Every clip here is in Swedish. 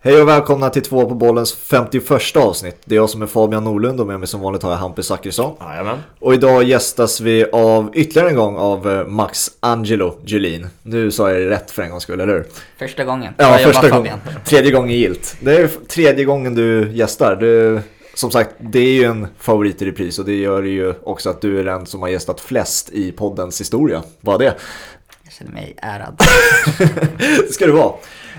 Hej och välkomna till två på bollens 51 avsnitt. Det är jag som är Fabian Norlund och med mig som vanligt har jag Hampus Zachrisson. Jajamän. Och idag gästas vi av ytterligare en gång av eh, Max Angelo Julin. Nu sa jag det rätt för en gångs skull, eller hur? Första gången. Ja, Bra första gången. Tredje gången gilt. Det är tredje gången du gästar. Du, som sagt, det är ju en favorit i repris och det gör ju också att du är den som har gästat flest i poddens historia. Vad det? Jag känner mig ärad. det ska du vara.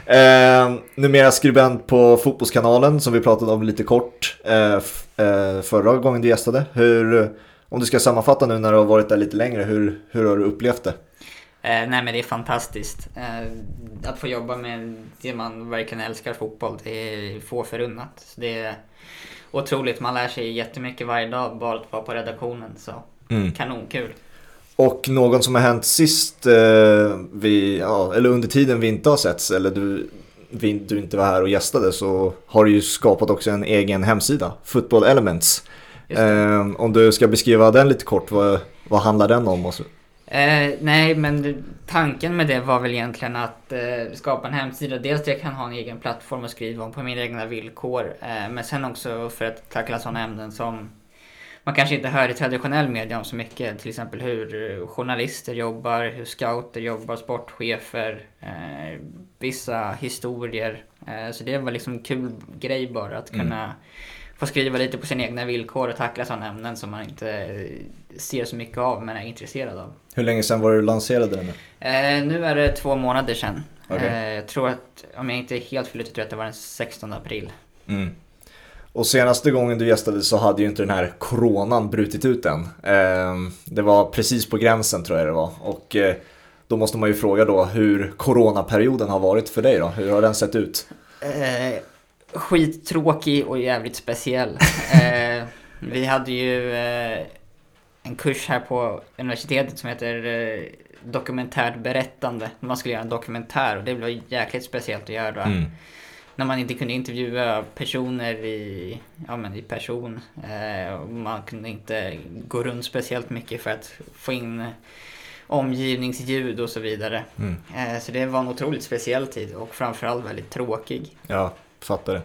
Eh, numera skribent på Fotbollskanalen som vi pratade om lite kort eh, eh, förra gången du gästade. Hur, om du ska sammanfatta nu när du har varit där lite längre, hur, hur har du upplevt det? Eh, nej men det är fantastiskt. Eh, att få jobba med det man verkligen älskar, fotboll, det är få förunnat. Så det är otroligt, man lär sig jättemycket varje dag bara att vara på redaktionen. Så Mm. kanonkul. Och någon som har hänt sist, eh, vi, ja, eller under tiden vi inte har setts, eller du, vi, du inte var här och gästade, så har du ju skapat också en egen hemsida, Football Elements. Eh, om du ska beskriva den lite kort, vad, vad handlar den om? Och så? Eh, nej, men tanken med det var väl egentligen att eh, skapa en hemsida. Dels där jag kan ha en egen plattform att skriva om på mina egna villkor. Eh, men sen också för att tackla sådana ämnen som man kanske inte hör i traditionell media om så mycket. Till exempel hur eh, journalister jobbar, hur scouter jobbar, sportchefer, eh, vissa historier. Eh, så det var liksom en kul grej bara att kunna få skriva lite på sina egna villkor och tackla sådana ämnen som man inte eh, ser så mycket av men är intresserad av. Hur länge sedan var du lanserade den? Eh, nu är det två månader sedan. Okej. Eh, jag tror att, om jag inte är helt fel ute, tror jag att det var den 16 april. Mm. Och senaste gången du gästade så hade ju inte den här coronan brutit ut än. Ehm, Det var precis på gränsen tror jag det var. Och eh, då måste man ju fråga då hur coronaperioden har varit för dig då? Hur har den sett ut? Eh, skittråkig och jävligt speciell. eh, vi hade ju eh, en kurs här på universitetet som heter eh, dokumentärt berättande. Man skulle göra en dokumentär och det var jäkligt speciellt att göra. Mm. När man inte kunde intervjua personer i, ja, men i person. Eh, man kunde inte gå runt speciellt mycket för att få in omgivningsljud och så vidare. Mm. Eh, så det var en otroligt speciell tid och framförallt väldigt tråkig. Ja, fattar det.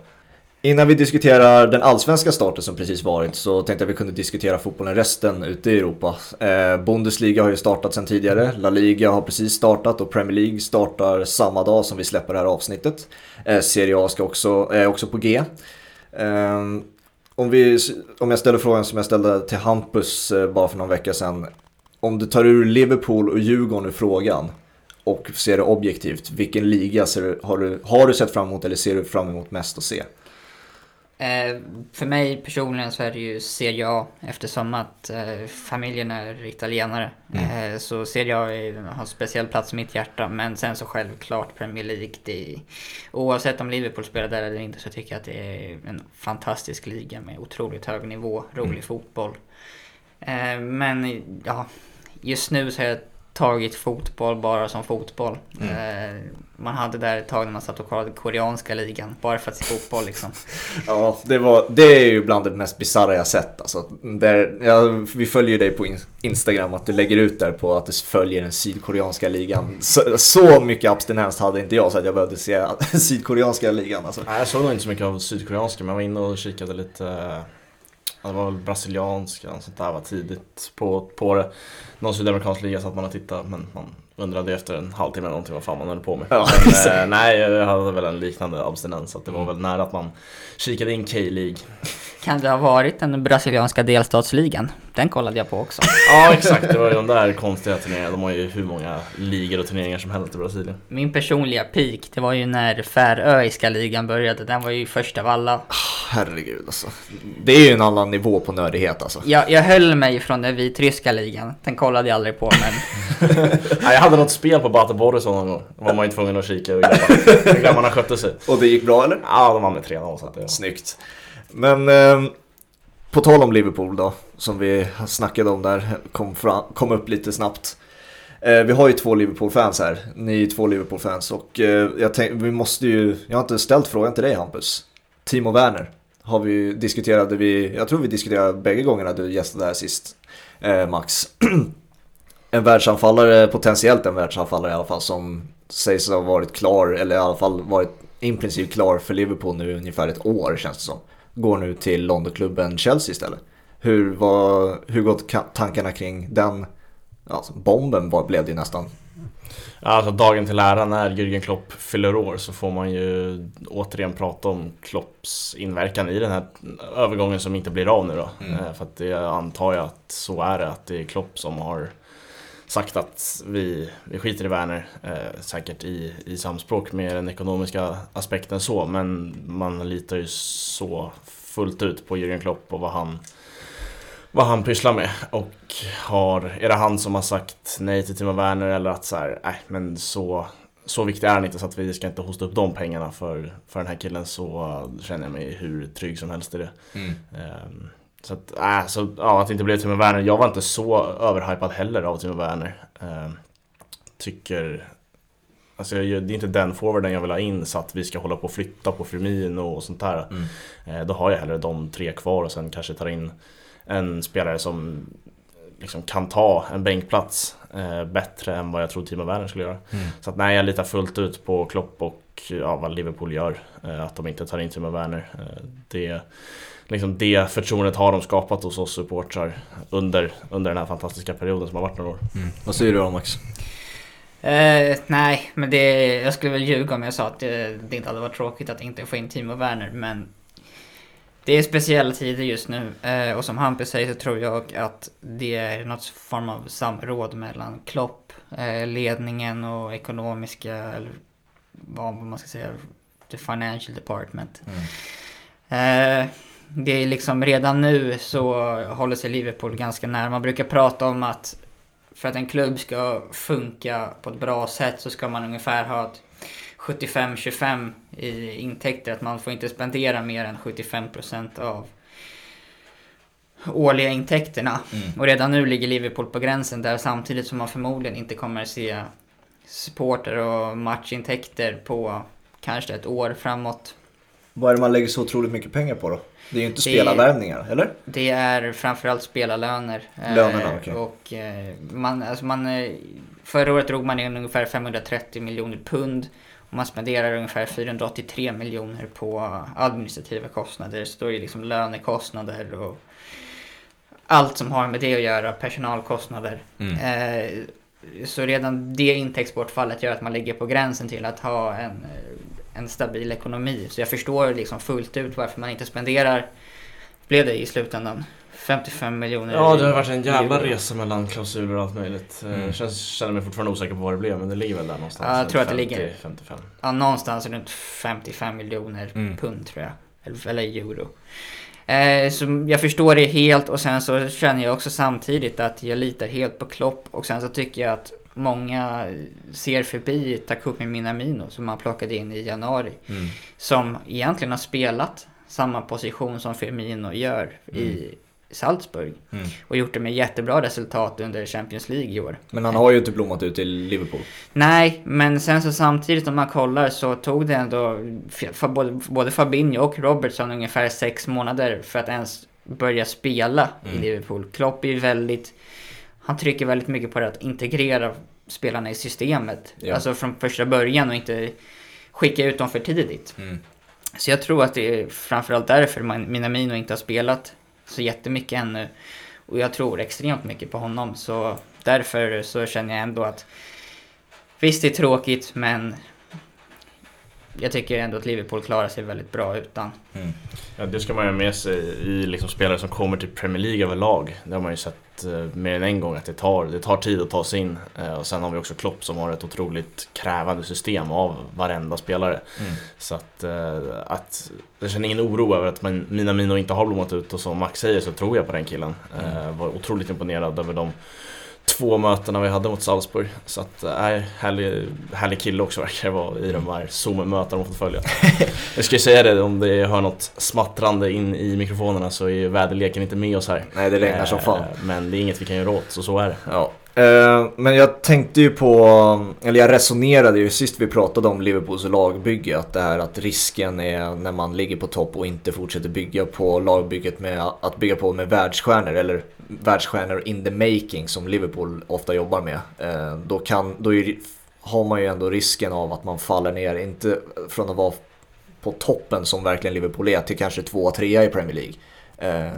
Innan vi diskuterar den allsvenska starten som precis varit så tänkte jag vi kunde diskutera fotbollen resten ute i Europa. Eh, Bundesliga har ju startat sedan tidigare, La Liga har precis startat och Premier League startar samma dag som vi släpper det här avsnittet. Eh, Serie A ska också, är också på G. Eh, om, vi, om jag ställer frågan som jag ställde till Hampus eh, bara för någon vecka sedan. Om du tar ur Liverpool och Djurgården ur frågan och ser det objektivt, vilken liga ser du, har, du, har du sett fram emot eller ser du fram emot mest att se? Eh, för mig personligen så är det ju Serie A eftersom att eh, familjen är italienare. Eh, så Serie A är, har en speciell plats i mitt hjärta. Men sen så självklart Premier League. Det, oavsett om Liverpool spelar där eller inte så tycker jag att det är en fantastisk liga med otroligt hög nivå, rolig fotboll. Eh, men ja, just nu så har jag tagit fotboll bara som fotboll. Eh, man hade där ett tag när man satt och kollade koreanska ligan bara för att se fotboll liksom. Ja, det, var, det är ju bland det mest bisarra jag sett. Alltså, där, ja, vi följer ju dig på in- Instagram, att du lägger ut där på att du följer den sydkoreanska ligan. Så, så mycket abstinens hade inte jag så att jag behövde se sydkoreanska ligan. Alltså. Nej, jag såg nog inte så mycket av sydkoreanska men jag var inne och kikade lite Det var väl brasilianska och sånt där var tidigt på, på det. Någon sydamerikansk liga satt man och tittade men man undrade efter en halvtimme eller någonting vad fan man höll på med. Ja, men, eh, nej, jag hade väl en liknande abstinens så att det var väl nära att man kikade in K-League. Kan det ha varit den brasilianska delstatsligan? Den kollade jag på också. Ja exakt, det var ju de där konstiga turneringarna. De har ju hur många ligor och turneringar som helst i Brasilien. Min personliga peak, det var ju när Färöiska ligan började. Den var ju först av alla. Herregud alltså. Det är ju en annan nivå på nördighet alltså. Jag, jag höll mig från den vitryska ligan. Den kollade jag aldrig på men Nej, jag hade något spel på Bate Borisov någon gång. Då var man ju tvungen att kika hur grabbarna, skötte sig. Och det gick bra eller? Ja, de vann med 3-0 så att det... Snyggt. Men eh, på tal om Liverpool då, som vi snackade om där, kom, fram, kom upp lite snabbt. Eh, vi har ju två Liverpool-fans här, ni är två Liverpool-fans och eh, jag tänk, vi måste ju, jag har inte ställt frågan till dig Hampus. Timo Werner har vi diskuterade vi, jag tror vi diskuterade bägge gångerna du gästade här sist, eh, Max. en världsanfallare, potentiellt en världsanfallare i alla fall, som sägs ha varit klar, eller i alla fall varit i princip klar för Liverpool nu i ungefär ett år känns det som. Går nu till Londonklubben Chelsea istället. Hur, var, hur går tankarna kring den alltså, bomben var, blev det ju nästan Alltså dagen till ära när Jürgen Klopp fyller år så får man ju återigen prata om Klopps inverkan i den här övergången som inte blir av nu då. Mm. Eh, för att det antar jag att så är det, att det är Klopp som har sagt att vi, vi skiter i Werner, eh, säkert i, i samspråk med den ekonomiska aspekten så, men man litar ju så fullt ut på Jürgen Klopp och vad han vad han pysslar med. Och har, är det han som har sagt nej till Timo Werner eller att så här, nej men så, så viktig är han inte så att vi ska inte hosta upp de pengarna för, för den här killen så känner jag mig hur trygg som helst i det. Mm. Um, så att, äh, så, ja, att det inte blev Timo Werner. Jag var inte så överhypad heller av Timo Werner. Um, tycker Alltså det är inte den forwarden jag vill ha in så att vi ska hålla på och flytta på Firmino och sånt där. Mm. Eh, då har jag hellre de tre kvar och sen kanske tar in en spelare som liksom kan ta en bänkplats eh, bättre än vad jag tror Timo Werner skulle göra. Mm. Så att nej, jag litar fullt ut på Klopp och ja, vad Liverpool gör. Eh, att de inte tar in Timo Werner. Eh, det, liksom det förtroendet har de skapat hos oss supportrar under, under den här fantastiska perioden som har varit några år. Mm. Vad säger du då Max? Uh, nej, men det, jag skulle väl ljuga om jag sa att det, det inte hade varit tråkigt att inte få in Timo Werner, men det är speciella tider just nu eh, och som Hampus säger så tror jag att det är något form av samråd mellan Klopp, eh, ledningen och ekonomiska, eller vad man ska säga, the financial department. Mm. Det är liksom redan nu så håller sig Liverpool ganska nära. Man brukar prata om att för att en klubb ska funka på ett bra sätt så ska man ungefär ha ett 75-25 i intäkter. Att man får inte spendera mer än 75% av årliga intäkterna. Mm. Och redan nu ligger Liverpool på gränsen där samtidigt som man förmodligen inte kommer se supporter och matchintäkter på kanske ett år framåt. Vad är det man lägger så otroligt mycket pengar på då? Det är ju inte spelarvärvningar, eller? Det är framförallt spelarlöner. Lönerna, eh. Okay. Och eh, man, alltså man, eh, förra året drog man in ungefär 530 miljoner pund. Man spenderar ungefär 483 miljoner på administrativa kostnader. Så då är det liksom lönekostnader och allt som har med det att göra, personalkostnader. Mm. Så redan det intäktsbortfallet gör att man ligger på gränsen till att ha en, en stabil ekonomi. Så jag förstår liksom fullt ut varför man inte spenderar, blev det i slutändan, 55 miljoner. Ja, det har varit en jävla resa mellan klausuler och allt möjligt. Eh, mm. Jag känner mig fortfarande osäker på vad det blev, men det ligger väl där någonstans. Ja, jag tror att det ligger 55. Ja, någonstans runt 55 miljoner mm. pund tror jag. Eller, eller euro. Eh, så jag förstår det helt och sen så känner jag också samtidigt att jag litar helt på Klopp och sen så tycker jag att många ser förbi Takumi Minamino som man plockade in i januari. Mm. Som egentligen har spelat samma position som Firmino gör mm. i Salzburg. Mm. Och gjort det med jättebra resultat under Champions League i år. Men han har ju inte blommat ut i Liverpool. Nej, men sen så samtidigt om man kollar så tog det ändå både Fabinho och Robertson ungefär sex månader för att ens börja spela mm. i Liverpool. Klopp är ju väldigt... Han trycker väldigt mycket på det att integrera spelarna i systemet. Ja. Alltså från första början och inte skicka ut dem för tidigt. Mm. Så jag tror att det är framförallt därför Minamino inte har spelat så jättemycket ännu. Och jag tror extremt mycket på honom. Så därför så känner jag ändå att visst det är tråkigt men jag tycker ändå att Liverpool klarar sig väldigt bra utan. Mm. Ja, det ska man ju ha med sig i liksom spelare som kommer till Premier League överlag. Det har man ju sett eh, mer än en gång att det tar, det tar tid att ta sig in. Eh, och sen har vi också Klopp som har ett otroligt krävande system av varenda spelare. Mm. Så att, eh, att jag känner ingen oro över att man, Minamino inte har blommat ut och som Max säger så tror jag på den killen. Mm. Var otroligt imponerad över dem två mötena vi hade mot Salzburg. Så att, äh, härlig, härlig kille också verkar det vara i de här Zoom-mötena man fått följa. jag ska ju säga det, om det hör något smattrande in i mikrofonerna så är väderleken inte med oss här. Nej, det regnar som fan. Eh, men det är inget vi kan göra åt, så så är det. Ja. Eh, men jag tänkte ju på, eller jag resonerade ju sist vi pratade om Liverpools lagbygge, att det här att risken är när man ligger på topp och inte fortsätter bygga på lagbygget med att bygga på med världsstjärnor eller världsstjärnor in the making som Liverpool ofta jobbar med. Eh, då kan, då är, har man ju ändå risken av att man faller ner, inte från att vara på toppen som verkligen Liverpool är till kanske tvåa, trea i Premier League. Eh,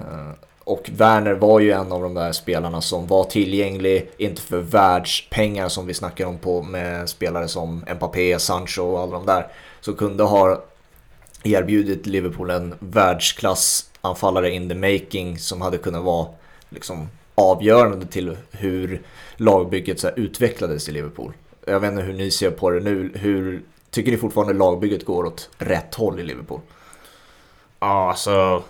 och Werner var ju en av de där spelarna som var tillgänglig, inte för världspengar som vi snackar om på med spelare som Mbappé, Sancho och alla de där. Så kunde ha erbjudit Liverpool en världsklassanfallare in the making som hade kunnat vara liksom avgörande till hur lagbygget så utvecklades i Liverpool. Jag vet inte hur ni ser på det nu. Hur tycker ni fortfarande lagbygget går åt rätt håll i Liverpool? Ja, alltså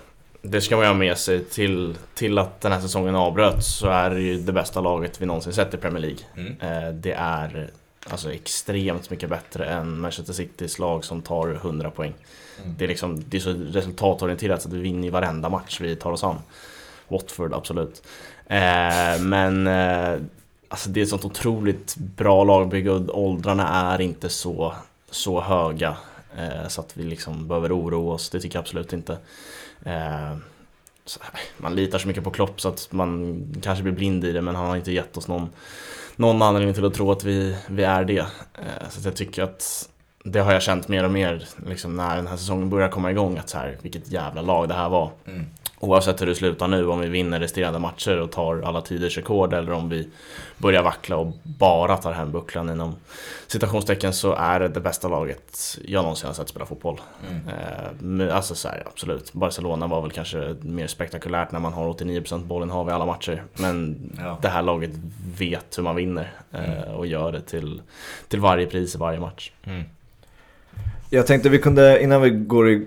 det ska man ju ha med sig till, till att den här säsongen avbröts så är det ju det bästa laget vi någonsin sett i Premier League. Mm. Eh, det är alltså extremt mycket bättre än Manchester Citys lag som tar 100 poäng. Mm. Det, är liksom, det är så resultatorienterat så att vi vinner i varenda match vi tar oss an. Watford, absolut. Eh, men eh, alltså det är ett sånt otroligt bra lagbygge och åldrarna är inte så, så höga. Eh, så att vi liksom behöver oroa oss, det tycker jag absolut inte. Eh, man litar så mycket på Klopp så att man kanske blir blind i det men han har inte gett oss någon, någon anledning till att tro att vi, vi är det. Eh, så jag tycker att det har jag känt mer och mer liksom, när den här säsongen börjar komma igång att så här, vilket jävla lag det här var. Mm. Oavsett hur det slutar nu, om vi vinner resterande matcher och tar alla tiders rekord eller om vi börjar vackla och bara tar hem bucklan inom citationstecken så är det det bästa laget jag någonsin har sett spela fotboll. Mm. Eh, alltså så här, absolut, Barcelona var väl kanske mer spektakulärt när man har 89% bollen har vi alla matcher. Men ja. det här laget vet hur man vinner eh, mm. och gör det till, till varje pris i varje match. Mm. Jag tänkte vi kunde, innan vi går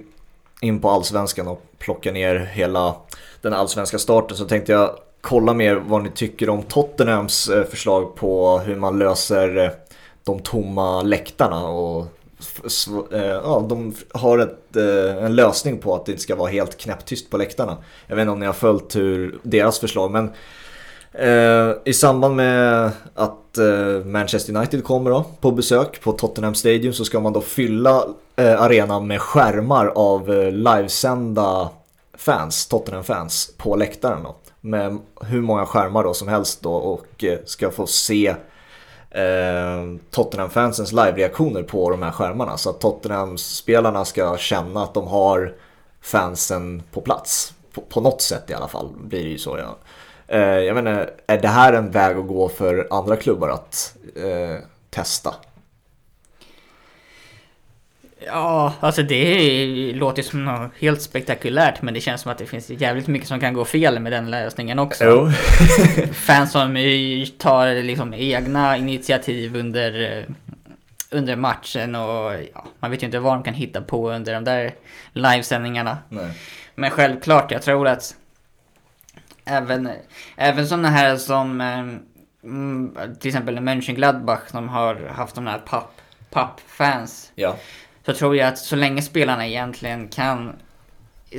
in på allsvenskan och plocka ner hela den allsvenska starten så tänkte jag kolla mer vad ni tycker om Tottenhams eh, förslag på hur man löser eh, de tomma läktarna och eh, ja, de har ett, en lösning på att det inte ska vara helt knäpptyst på läktarna. Jag vet inte om ni har följt hur deras förslag men i samband med att Eh, Manchester United kommer då, på besök på Tottenham Stadium så ska man då fylla eh, arenan med skärmar av eh, livesända fans, Tottenham-fans på läktaren då. Med hur många skärmar då som helst då och ska få se Tottenham-fansens live-reaktioner på de här skärmarna. Så att Tottenham-spelarna ska känna att de har fansen på plats. På, på något sätt i alla fall blir det ju så. Ja. Eh, jag menar, är det här en väg att gå för andra klubbar att eh, testa? Ja, alltså det låter som något helt spektakulärt men det känns som att det finns jävligt mycket som kan gå fel med den lösningen också. Jo. Fans som tar liksom egna initiativ under, under matchen och ja, man vet ju inte vad de kan hitta på under de där livesändningarna. Nej. Men självklart, jag tror att även, även sådana här som mm, till exempel Mönchengladbach som har haft de här papp papp-fans. Ja så tror jag att så länge spelarna egentligen kan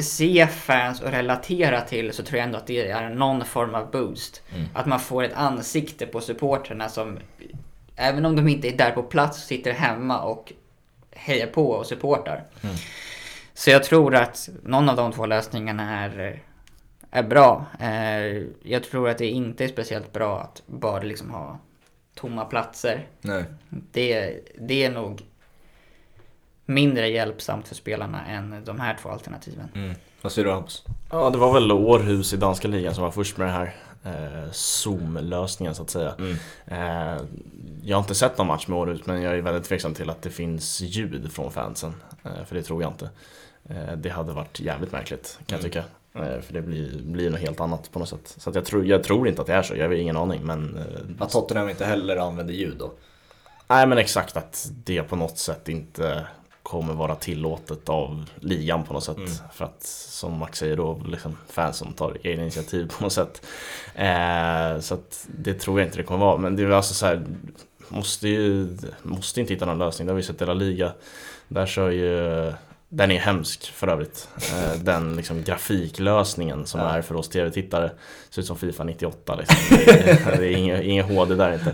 se fans och relatera till så tror jag ändå att det är någon form av boost. Mm. Att man får ett ansikte på supporterna som, även om de inte är där på plats, sitter hemma och hejar på och supportar. Mm. Så jag tror att någon av de två lösningarna är, är bra. Eh, jag tror att det inte är speciellt bra att bara liksom ha tomma platser. Nej. Det, det är nog mindre hjälpsamt för spelarna än de här två alternativen. Mm. Vad säger du Hampus? Ja, det var väl Århus i danska ligan som var först med den här eh, Zoom-lösningen så att säga. Mm. Eh, jag har inte sett någon match med Århus men jag är väldigt tveksam till att det finns ljud från fansen. Eh, för det tror jag inte. Eh, det hade varit jävligt märkligt kan mm. jag tycka. Eh, för det blir, blir något helt annat på något sätt. Så jag, tror, jag tror inte att det är så, jag har ingen aning. Men, eh, att Tottenham inte heller använder ljud då? Nej men exakt att det på något sätt inte kommer vara tillåtet av ligan på något sätt. Mm. För att som Max säger då, liksom fans som tar egna initiativ på något sätt. Eh, så att det tror jag inte det kommer vara. Men det är alltså så här, måste ju, måste inte hitta någon lösning. Det har vi sett i La Liga. Där kör ju den är hemsk för övrigt. Eh, den liksom grafiklösningen som ja. är för oss tv-tittare. Ser ut som Fifa 98 liksom. Det är, det är inget HD där inte.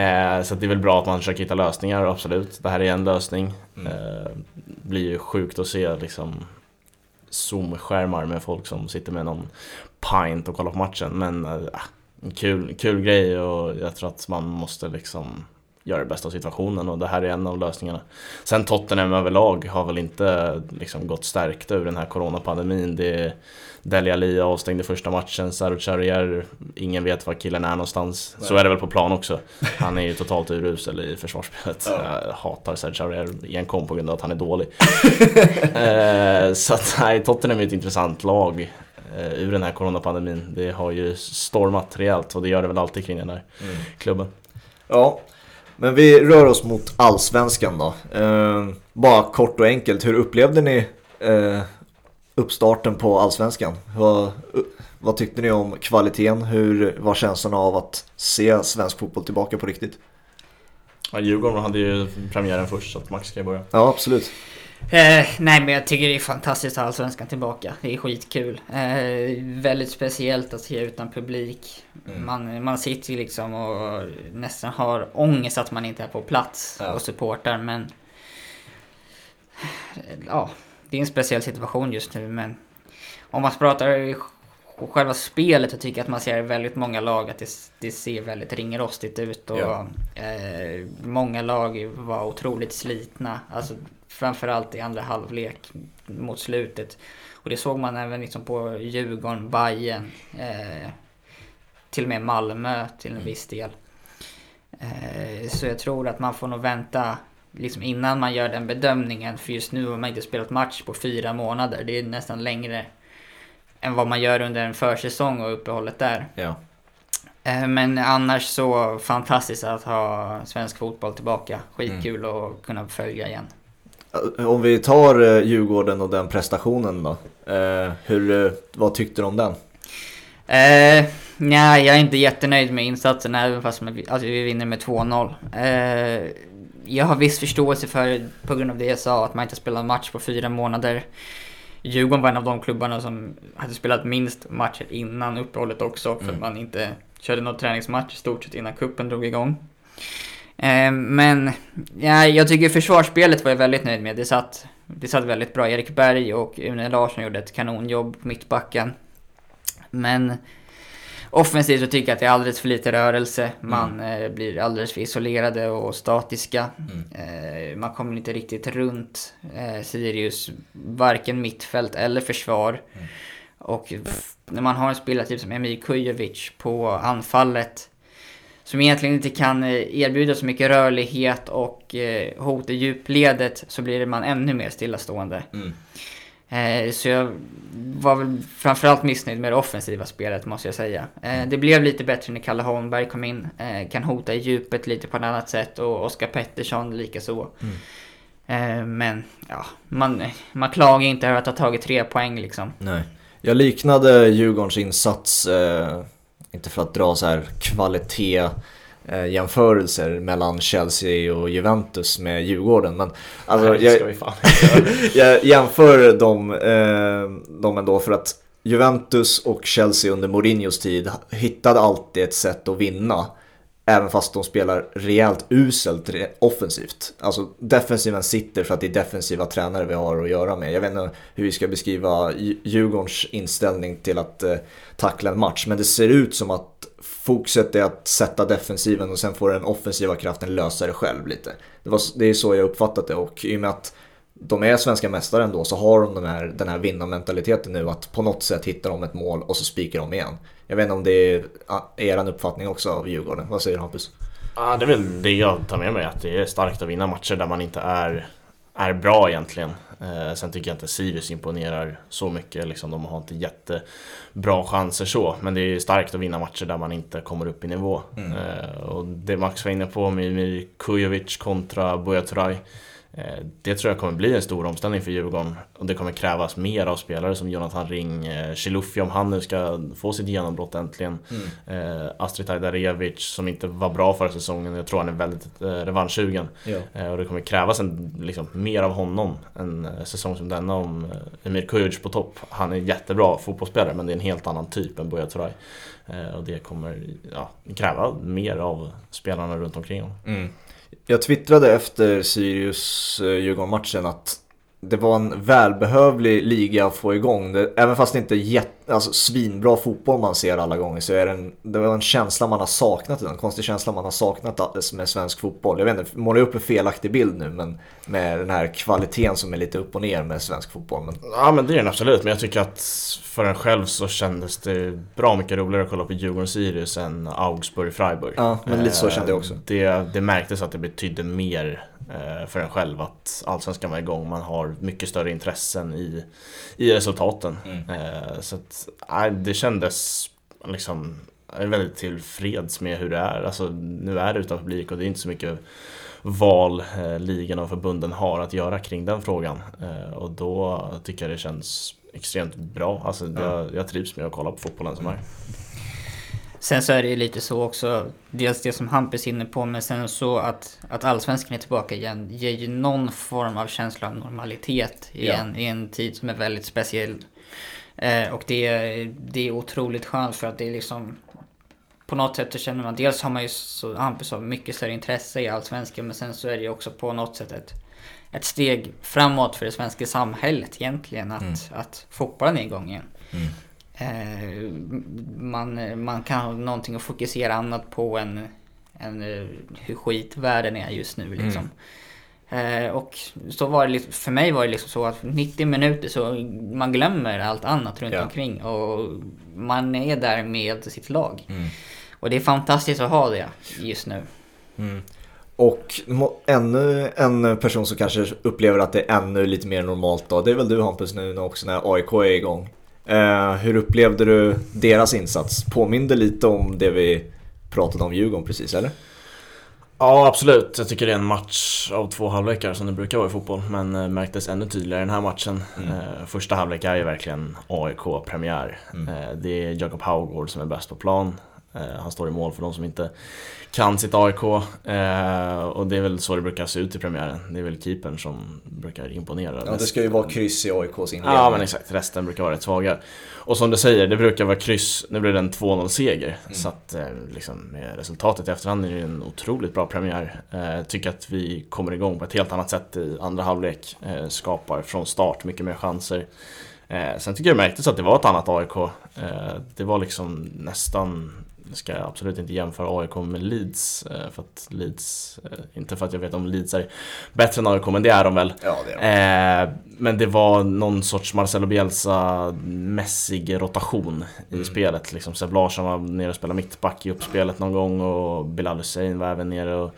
Eh, så det är väl bra att man försöker hitta lösningar, absolut. Det här är en lösning. Mm. Eh, blir ju sjukt att se liksom Zoom-skärmar med folk som sitter med någon pint och kollar på matchen. Men äh, kul, kul grej och jag tror att man måste liksom göra det bästa av situationen och det här är en av lösningarna. Sen Tottenham överlag har väl inte liksom gått stärkta ur den här coronapandemin. Det Dele Alli avstängde första matchen, Saro Charrier, ingen vet var killen är någonstans. Nej. Så är det väl på plan också. Han är ju totalt urusel i försvarsspelet. Ja. Jag hatar Serge Charrier enkom på grund av att han är dålig. eh, så att nej, Tottenham är ett intressant lag eh, ur den här coronapandemin. Det har ju stormat rejält och det gör det väl alltid kring den här mm. klubben. Ja, men vi rör oss mot allsvenskan då. Eh, bara kort och enkelt, hur upplevde ni eh, uppstarten på allsvenskan? Vad, vad tyckte ni om kvaliteten? Hur var känslan av att se svensk fotboll tillbaka på riktigt? Ja, Djurgården hade ju premiären först så att Max ska börja. Ja, absolut. Eh, nej men jag tycker det är fantastiskt att ha Allsvenskan tillbaka. Det är skitkul. Eh, väldigt speciellt att se utan publik. Mm. Man, man sitter liksom och nästan har ångest att man inte är på plats ja. och supportar men... Ja, det är en speciell situation just nu men... Om man pratar själva spelet så tycker jag att man ser väldigt många lag att det, det ser väldigt ringrostigt ut och ja. eh, många lag var otroligt slitna. Alltså Framförallt i andra halvlek mot slutet. Och det såg man även liksom på Djurgården, Bayern eh, till och med Malmö till en mm. viss del. Eh, så jag tror att man får nog vänta liksom innan man gör den bedömningen. För just nu har man inte spelat match på fyra månader. Det är nästan längre än vad man gör under en försäsong och uppehållet där. Ja. Eh, men annars så fantastiskt att ha svensk fotboll tillbaka. Skitkul mm. att kunna följa igen. Om vi tar eh, Djurgården och den prestationen då. Eh, hur, eh, vad tyckte du om den? Eh, nej, jag är inte jättenöjd med insatsen även fast alltså, vi vinner med 2-0. Eh, jag har viss förståelse för, på grund av det jag sa, att man inte spelat match på fyra månader. Djurgården var en av de klubbarna som hade spelat minst matcher innan uppehållet också, för mm. att man inte körde någon träningsmatch i stort sett innan kuppen drog igång. Eh, men ja, jag tycker försvarsspelet var jag väldigt nöjd med. Det satt, det satt väldigt bra. Erik Berg och Une Larsson gjorde ett kanonjobb på mittbacken. Men offensivt så tycker jag att det är alldeles för lite rörelse. Man mm. eh, blir alldeles för isolerade och statiska. Mm. Eh, man kommer inte riktigt runt eh, Sirius, varken mittfält eller försvar. Mm. Och när man har en spelare typ som Emil Kujovic på anfallet som egentligen inte kan eh, erbjuda så mycket rörlighet och eh, hot i djupledet så blir man ännu mer stillastående. Mm. Eh, så jag var väl framförallt missnöjd med det offensiva spelet måste jag säga. Det blev lite bättre när Kalle Holmberg kom in. Kan hota i djupet lite på ett annat sätt och Oskar Pettersson likaså. Mm. Men ja, man, man klagar inte över att ha tagit tre poäng liksom. Nej. Jag liknade Djurgårdens insats eh inte för att dra så här kvalitet jämförelser mellan Chelsea och Juventus med Djurgården. Men alltså, Nej, jag, jag jämför dem, eh, dem ändå för att Juventus och Chelsea under Mourinhos tid hittade alltid ett sätt att vinna. Även fast de spelar rejält uselt offensivt. Alltså defensiven sitter för att det är defensiva tränare vi har att göra med. Jag vet inte hur vi ska beskriva Djurgårdens inställning till att eh, tackla en match. Men det ser ut som att fokuset är att sätta defensiven och sen får den offensiva kraften lösa det själv lite. Det, var, det är så jag uppfattat det och i och med att de är svenska mästare ändå så har de den här, den här vinnarmentaliteten nu att på något sätt hittar de ett mål och så spikar de igen. Jag vet inte om det är er uppfattning också av Djurgården. Vad säger Hampus? Ja, det är väl det jag tar med mig, att det är starkt att vinna matcher där man inte är, är bra egentligen. Eh, sen tycker jag inte Sirius imponerar så mycket, liksom, de har inte jättebra chanser så. Men det är starkt att vinna matcher där man inte kommer upp i nivå. Mm. Eh, och det Max var inne på med, Kujovic kontra Buya Turay det tror jag kommer bli en stor omställning för Djurgården och det kommer krävas mer av spelare som Jonathan Ring, eh, Chilufya om han nu ska få sitt genombrott äntligen. Mm. Eh, Astrid Ajdarevic som inte var bra förra säsongen, jag tror han är väldigt revanschsugen. Ja. Och det kommer krävas en, liksom, mer av honom en säsong som denna om Emir Kujovic på topp. Han är jättebra fotbollsspelare men det är en helt annan typ än Buya Turay. Och det kommer ja, kräva mer av spelarna runt omkring honom. Mm. Jag twittrade efter Sirius-Djurgården-matchen eh, att det var en välbehövlig liga att få igång. Även fast det inte är jätte, alltså, svinbra fotboll man ser alla gånger så är det en, det var en känsla man har saknat, en konstig känsla man har saknat med svensk fotboll. Jag vet inte, målar upp en felaktig bild nu men med den här kvaliteten som är lite upp och ner med svensk fotboll. Men... Ja men det är den absolut, men jag tycker att för en själv så kändes det bra mycket roligare att kolla på Djurgården-Sirius än Augsburg-Freiburg. Ja, men lite så kände jag också. Eh, det, det märktes att det betydde mer Eh, för en själv att allsvenskan var igång. Man har mycket större intressen i, i resultaten. Mm. Eh, så att, nej, det kändes liksom jag är väldigt tillfreds med hur det är. Alltså, nu är det utan publik och det är inte så mycket val eh, ligan och förbunden har att göra kring den frågan. och då tycker jag det känns extremt bra. Alltså, mm. jag, jag trivs med att kolla på fotbollen som är. Sen så är det ju lite så också, dels det som Hampus är inne på, men sen så att, att allsvenskan är tillbaka igen ger ju någon form av känsla av normalitet i, ja. en, i en tid som är väldigt speciell. Eh, och det, det är otroligt skönt för att det är liksom på något sätt så känner man, dels har man ju så, Hampus sa, mycket större intresse i allsvenskan, men sen så är det ju också på något sätt ett, ett steg framåt för det svenska samhället egentligen, att, mm. att fotbollen är igång igen. Mm. Eh, man, man kan ha någonting att fokusera annat på än, än eh, hur skit världen är just nu liksom. Mm. Eh, och så var det liksom, för mig var det liksom så att 90 minuter så man glömmer allt annat runt ja. omkring och man är där med sitt lag. Mm. Och det är fantastiskt att ha det just nu. Mm. Och ännu en person som kanske upplever att det är ännu lite mer normalt då, det är väl du Hampus nu också när AIK är igång. Eh, hur upplevde du deras insats? Påminde lite om det vi pratade om Djurgården precis, eller? Ja, absolut. Jag tycker det är en match av två halvlekar som det brukar vara i fotboll. Men eh, märktes ännu tydligare i den här matchen. Mm. Eh, första halvlek är ju verkligen AIK-premiär. Mm. Eh, det är Jakob Haugård som är bäst på plan. Eh, han står i mål för de som inte kan sitt AIK. Eh, och det är väl så det brukar se ut i premiären. Det är väl keepern som brukar imponera. Ja, det ska ju vara kryss i AIKs inledning. Ja, men exakt. Resten brukar vara rätt svaga. Och som du säger, det brukar vara kryss. Nu blir det en 2-0 seger. Mm. Så att eh, liksom, med resultatet i efterhand är det en otroligt bra premiär. Jag tycker att vi kommer igång på ett helt annat sätt i andra halvlek. Skapar från start mycket mer chanser. Sen tycker jag det märktes att det var ett annat AIK. Det var liksom nästan ska jag absolut inte jämföra AIK med Leeds. Eh, för att Leeds, eh, inte för att jag vet om Leeds är bättre än AIK, men det är de väl. Ja, det är de. Eh, men det var någon sorts Marcelo Bielsa-mässig rotation i mm. spelet. Liksom Seb Larsson var nere och spelade mittback i uppspelet någon gång och Bilal Hussein var även nere och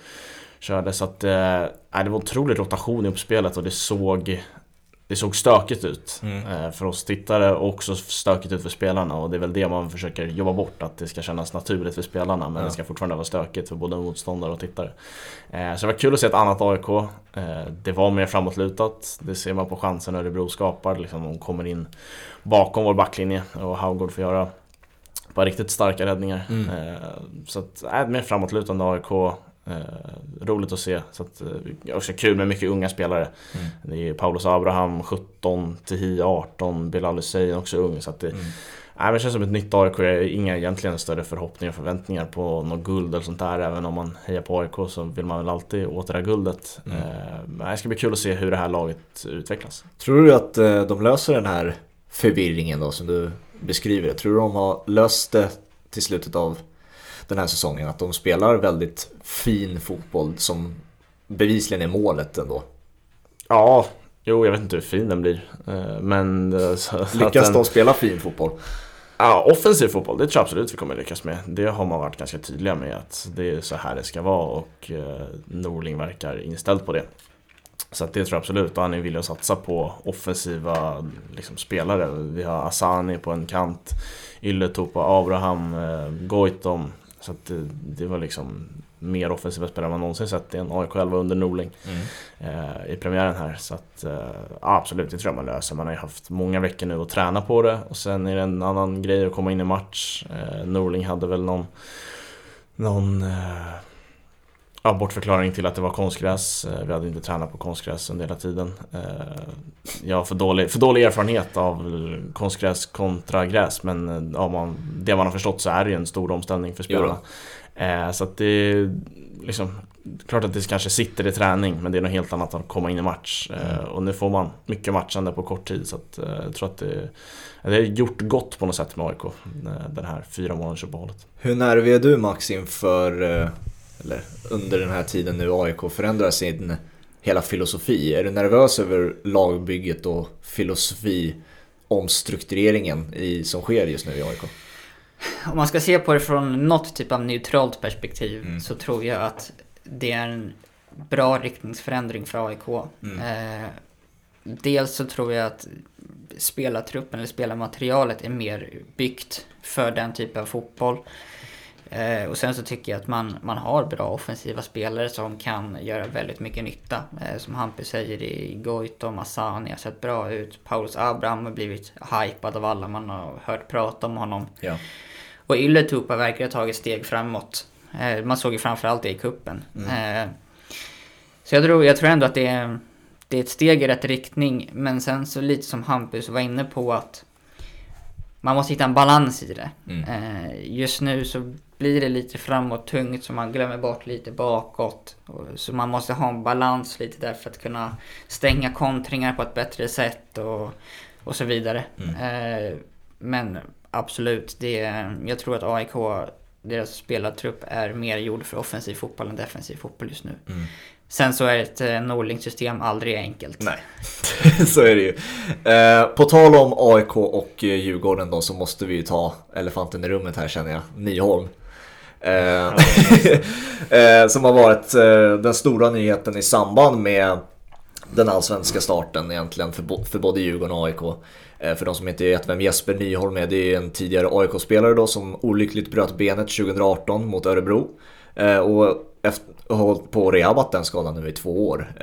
körde. Så att, det var otrolig rotation i uppspelet och det såg det såg stökigt ut mm. Eh, för oss tittare och också stökigt ut för spelarna och det är väl det man försöker jobba bort, att det ska kännas naturligt för spelarna men ja. det ska fortfarande vara stökigt för både motståndare och tittare. Eh, så det var kul att se ett annat AIK. Eh, det var mer framåtlutat, det ser man på chansen Örebro skapar, liksom de kommer in bakom vår backlinje och Haugård får göra ett par riktigt starka räddningar. Mm. Så att, äh, mer framåtlutande AIK. Eh, roligt att se. Så att, eh, också kul med mycket unga spelare. Mm. Det är Paulus Abraham 17, Tehi 18, Bilal Hussein också ung. Så att det, mm. Nej, det känns som ett nytt AIK. Jag har inga egentligen större förhoppningar och förväntningar på något guld eller sånt där. Även om man hejar på AIK så vill man väl alltid åt det där guldet. Mm. Eh, det ska bli kul att se hur det här laget utvecklas. Tror du att eh, de löser den här förvirringen då som du beskriver? Tror du de har löst det till slutet av den här säsongen. Att de spelar väldigt fin fotboll som bevisligen är målet ändå. Ja, jo jag vet inte hur fin den blir. Eh, men... Eh, Lyckas den... de spela fin fotboll? Ja, offensiv fotboll, det tror jag absolut vi kommer lyckas med. Det har man varit ganska tydliga med att det är så här det ska vara och eh, Norling verkar inställd på det. Så det tror jag absolut och han är villig att satsa på offensiva liksom, spelare. Vi har Asani på en kant, Ylletupa, Abraham, Goitom så att det, det, var liksom mer offensiva spelare än man någonsin sett i en AIK 11 under Norling mm. eh, i premiären här. Så att eh, absolut, det tror jag man löser. Man har ju haft många veckor nu att träna på det och sen är det en annan grej att komma in i match. Eh, Norling hade väl någon, någon eh, ja, bortförklaring till att det var konstgräs. Eh, vi hade inte tränat på konstgräs under hela tiden. Eh, jag har för dålig, för dålig erfarenhet av konstgräs kontra gräs men eh, ja, man, det man har förstått så är det ju en stor omställning för spelarna. Ja. Så att det liksom klart att det kanske sitter i träning men det är något helt annat att komma in i match. Eh, Mm. Och nu får man mycket matchande på kort tid så att, eh, jag tror att det, det har gjort gott på något sätt med AIK. eh, Den här fyra månaders uppehållet. Hur nervig är du Max inför, eh, eller under den här tiden nu AIK förändrar sin hela filosofi? Är du nervös över lagbygget och filosofi omstruktureringen i, som sker just nu i AIK? Om man ska se på det från något typ av neutralt perspektiv Mm. så tror jag att det är en bra riktningsförändring för AIK. Mm. Eh, dels så tror jag att spelartruppen eller spelarmaterialet är mer byggt för den typen av fotboll. Eh, och sen så tycker jag att man, man har bra offensiva spelare som kan göra väldigt mycket nytta. Eh, som Hampus säger i Goito, Masani har sett bra ut. Paulus Abraham har blivit hypad av alla, man har hört prata om honom. Ja. Och Ylletupa verkar ha tagit steg framåt. Eh, man såg ju framförallt det i kuppen. Eh, så jag tror, jag tror ändå att det är, det är ett steg i rätt riktning. Men sen så lite som Hampus var inne på att man måste hitta en balans i det. Mm. Eh, just nu så blir det lite framåt tungt så man glömmer bort lite bakåt. Så man måste ha en balans lite där för att kunna stänga kontringar på ett bättre sätt och, och så vidare. Eh, men absolut, det, jag tror att AIK, deras spelartrupp är mer gjord för offensiv fotboll än defensiv fotboll just nu. Mm. Sen så är ett eh, Norling-system aldrig enkelt. Nej, så är det ju. Eh, på tal om AIK och Djurgården då så måste vi ju ta elefanten i rummet här känner jag, Nyholm. Eh, eh, som har varit eh, den stora nyheten i samband med den allsvenska starten egentligen för, för både Djurgården och AIK. För de som inte vet vem Jesper Nyholm är, det är en tidigare AIK-spelare då som olyckligt bröt benet 2018 mot Örebro. Och efter har hållit på och rehabat den skadan nu i två år.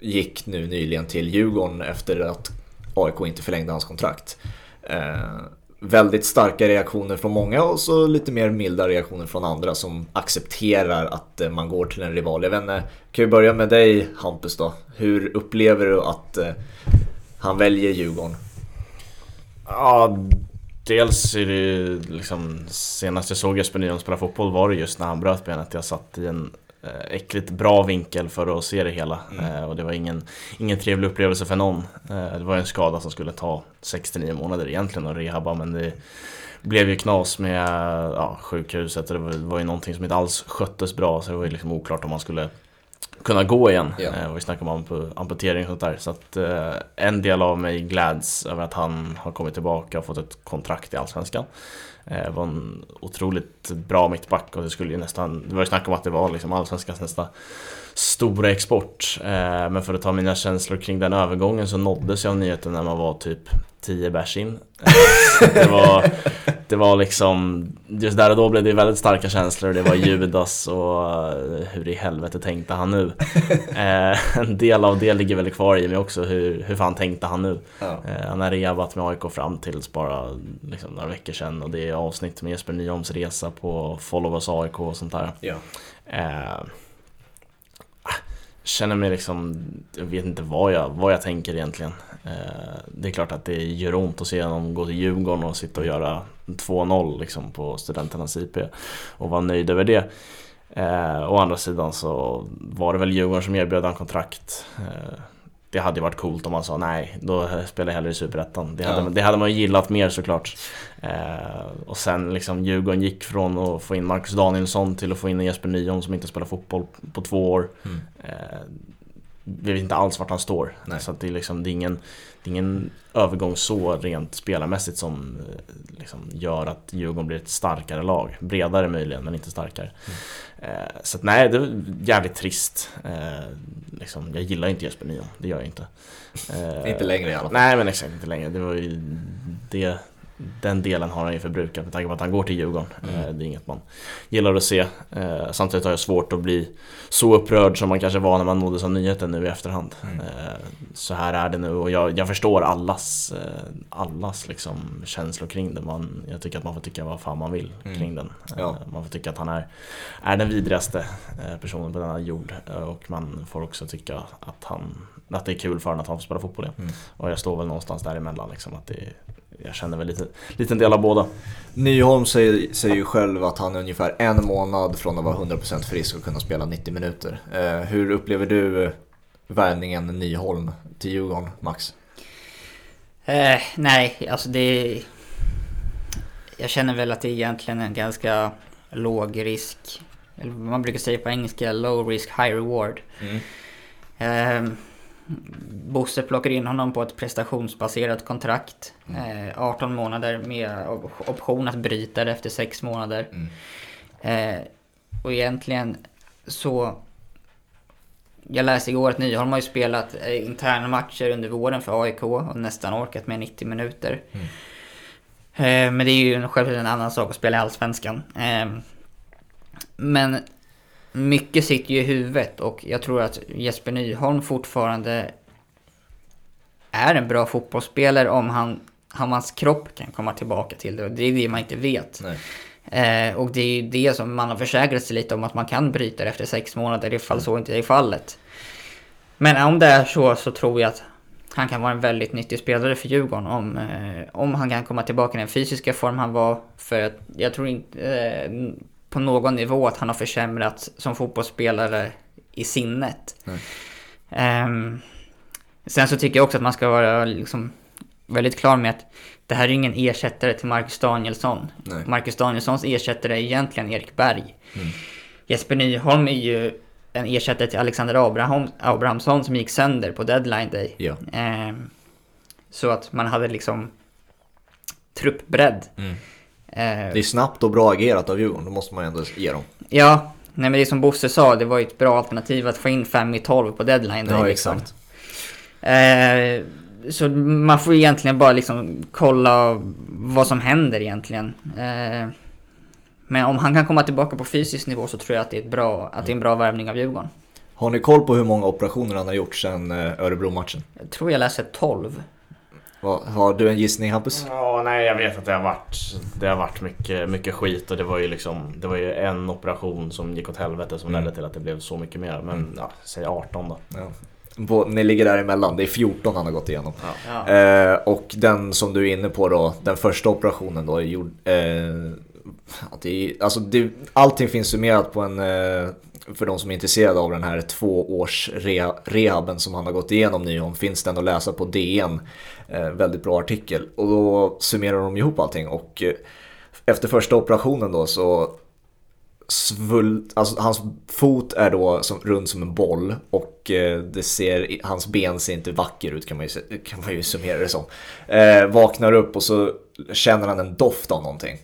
Gick nu nyligen till Djurgården efter att AIK inte förlängde hans kontrakt. Väldigt starka reaktioner från många och så lite mer milda reaktioner från andra som accepterar att eh, man går till en rival. Jag vet inte, kan vi börja med dig Hampus då? Hur upplever du att eh, han väljer Djurgården? Ja, dels är det ju liksom senast jag såg Jesper Nyholm spela fotboll var det just när han bröt benet. Jag satt i en äckligt bra vinkel för att se det hela. Eh, och det var ingen, ingen trevlig upplevelse för någon. Eh, det var en skada som skulle ta 69 månader egentligen att rehabba men det blev ju knas med ja, sjukhuset och det var, var ju någonting som inte alls sköttes bra så det var ju liksom oklart om man skulle kunna gå igen. Eh, och vi snackade om ampu- amputering och sånt där. Så att eh, en del av mig gläds över att han har kommit tillbaka och fått ett kontrakt i Allsvenskan. Eh, var en otroligt bra mittback och det skulle ju nästan, det var ju snack om att det var liksom Allsvenskans nästa stora export. Eh, men för att ta mina känslor kring den övergången så nåddes jag av nyheten när man var typ 10 bärs in. Eh, det, var, det var liksom, just där och då blev det väldigt starka känslor. Det var Judas och eh, hur i helvete tänkte han nu? Eh, en del av det ligger väl kvar i mig också, hur, hur fan tänkte han nu? Ja. Eh, Han har rehabat med AIK fram tills bara liksom, några veckor sedan och det är avsnitt med Jesper Nyholms resa på Follow Us AIK och sånt där. Ja. Eh, ah, känner mig liksom, jag vet inte vad jag, vad jag tänker egentligen. Eh, det är klart att det gör ont att se honom gå till Djurgården och sitta och göra 2-0 liksom på studenternas IP och vara nöjd över det. Eh, å andra sidan så var det väl Djurgården som erbjöd han kontrakt. Eh, det hade ju varit coolt om man sa nej, då spelar jag hellre i Superettan. Det, hade, Ja. det hade man ju gillat mer såklart. Eh, och sen liksom Djurgården gick från att få in Marcus Danielsson till att få in en Jesper Nyholm som inte spelar fotboll på två år. Mm. Eh, vi vet inte alls vart han står. Nej. Så det, är liksom, det, är ingen, det är ingen övergång så rent spelarmässigt som eh, liksom gör att Djurgården blir ett starkare lag. Bredare möjligen, men inte starkare. Eh, så att, nej, det är jävligt trist. Eh, liksom, jag gillar inte Jesper Nyholm, det gör jag inte. Eh, Inte längre i alla fall. Nej men exakt, inte längre. Det var ju det, den delen har han ju förbrukat med tanke på att han går till Djurgården. Mm. Eh, Det är inget man gillar att se. Eh, Samtidigt har jag svårt att bli så upprörd som man kanske var när man nåddes av nyheten nu i efterhand. Mm. Eh, Så här är det nu och jag, jag förstår allas, allas liksom känslor kring det. Man, jag tycker att man får tycka vad fan man vill Mm. kring den. Eh, Ja. Man får tycka att han är, är den vidrigaste personen på denna jord. Och man får också tycka att, han, att det är kul för honom att han får spela fotboll igen. Mm. Och jag står väl någonstans däremellan liksom att det jag känner väl lite, liten del av båda. Nyholm säger, säger ju själv att han är ungefär en månad från att vara 100% frisk och kunna spela 90 minuter. Eh, hur upplever du värvningen Nyholm till Djurgården, Max? Eh, nej, alltså det... Jag känner väl att det är egentligen en ganska låg risk. Eller man brukar säga på engelska low risk high reward. Mm. Eh, Bosse plockar in honom på ett prestationsbaserat kontrakt. Mm. Eh, 18 månader med op- option att bryta det efter 6 månader. Mm. Eh, och egentligen så... Jag läste igår att Nyholm har ju spelat eh, interna matcher under våren för AIK och nästan orkat med 90 minuter. Mm. Eh, men det är ju självklart en annan sak att spela i Allsvenskan. Eh, men mycket sitter ju i huvudet och jag tror att Jesper Nyholm fortfarande är en bra fotbollsspelare om han, om hans kropp kan komma tillbaka till det. Och det är det man inte vet. Eh, och det är ju det som man har försäkrat sig lite om att man kan bryta det efter sex månader ifall så inte är fallet. Men om det är så så tror jag att han kan vara en väldigt nyttig spelare för Djurgården om, eh, om han kan komma tillbaka i den fysiska form han var. För att jag tror inte eh, på någon nivå att han har försämrats som fotbollsspelare i sinnet. Ehm, sen så tycker jag också att man ska vara liksom väldigt klar med att det här är ingen ersättare till Marcus Danielsson. Nej. Marcus Danielssons ersättare är egentligen Erik Berg. Mm. Jesper Nyholm är ju en ersättare till Alexander Abraham, Abrahamsson som gick sönder på deadline day. Ja. Ehm, så att man hade liksom truppbredd. Mm. Ehm, Det är snabbt och bra agerat av Djurgården, det måste man ju ändå ge dem. Ja, nej men det är som Bosse sa, det var ju ett bra alternativ att få in 5 i 12 på deadline. Ja, liksom. exakt. Eh, så man får egentligen bara liksom kolla vad som händer egentligen. Eh, men om han kan komma tillbaka på fysisk nivå så tror jag att det är, ett bra, att det är en bra värvning av Djurgården. Har ni koll på hur många operationer han har gjort sedan eh, Örebro-matchen? Jag tror jag läser 12. Har du en gissning Hampus? Ja, nej jag vet att det har varit, det har varit mycket, mycket skit och det var ju liksom Det var ju en operation som gick åt helvete som Mm. ledde till att det blev så mycket mer. Men ja, säg 18 då. Ja. På, ni ligger däremellan, det är 14 han har gått igenom. Ja. Eh, och den som du är inne på då, den första operationen då, är gjord, eh, det är, alltså det, allting finns summerat på en, eh, för de som är intresserade av den här tvåårsrehaben rehaben som han har gått igenom nyligen finns den att läsa på DN. Eh, väldigt bra artikel. Och då summerar de ihop allting och eh, efter första operationen då så svull, alltså hans fot är då som, rund som en boll och eh, det ser, hans ben ser inte vacker ut kan man ju, kan man ju summera det som. Eh, vaknar upp och så känner han en doft av någonting.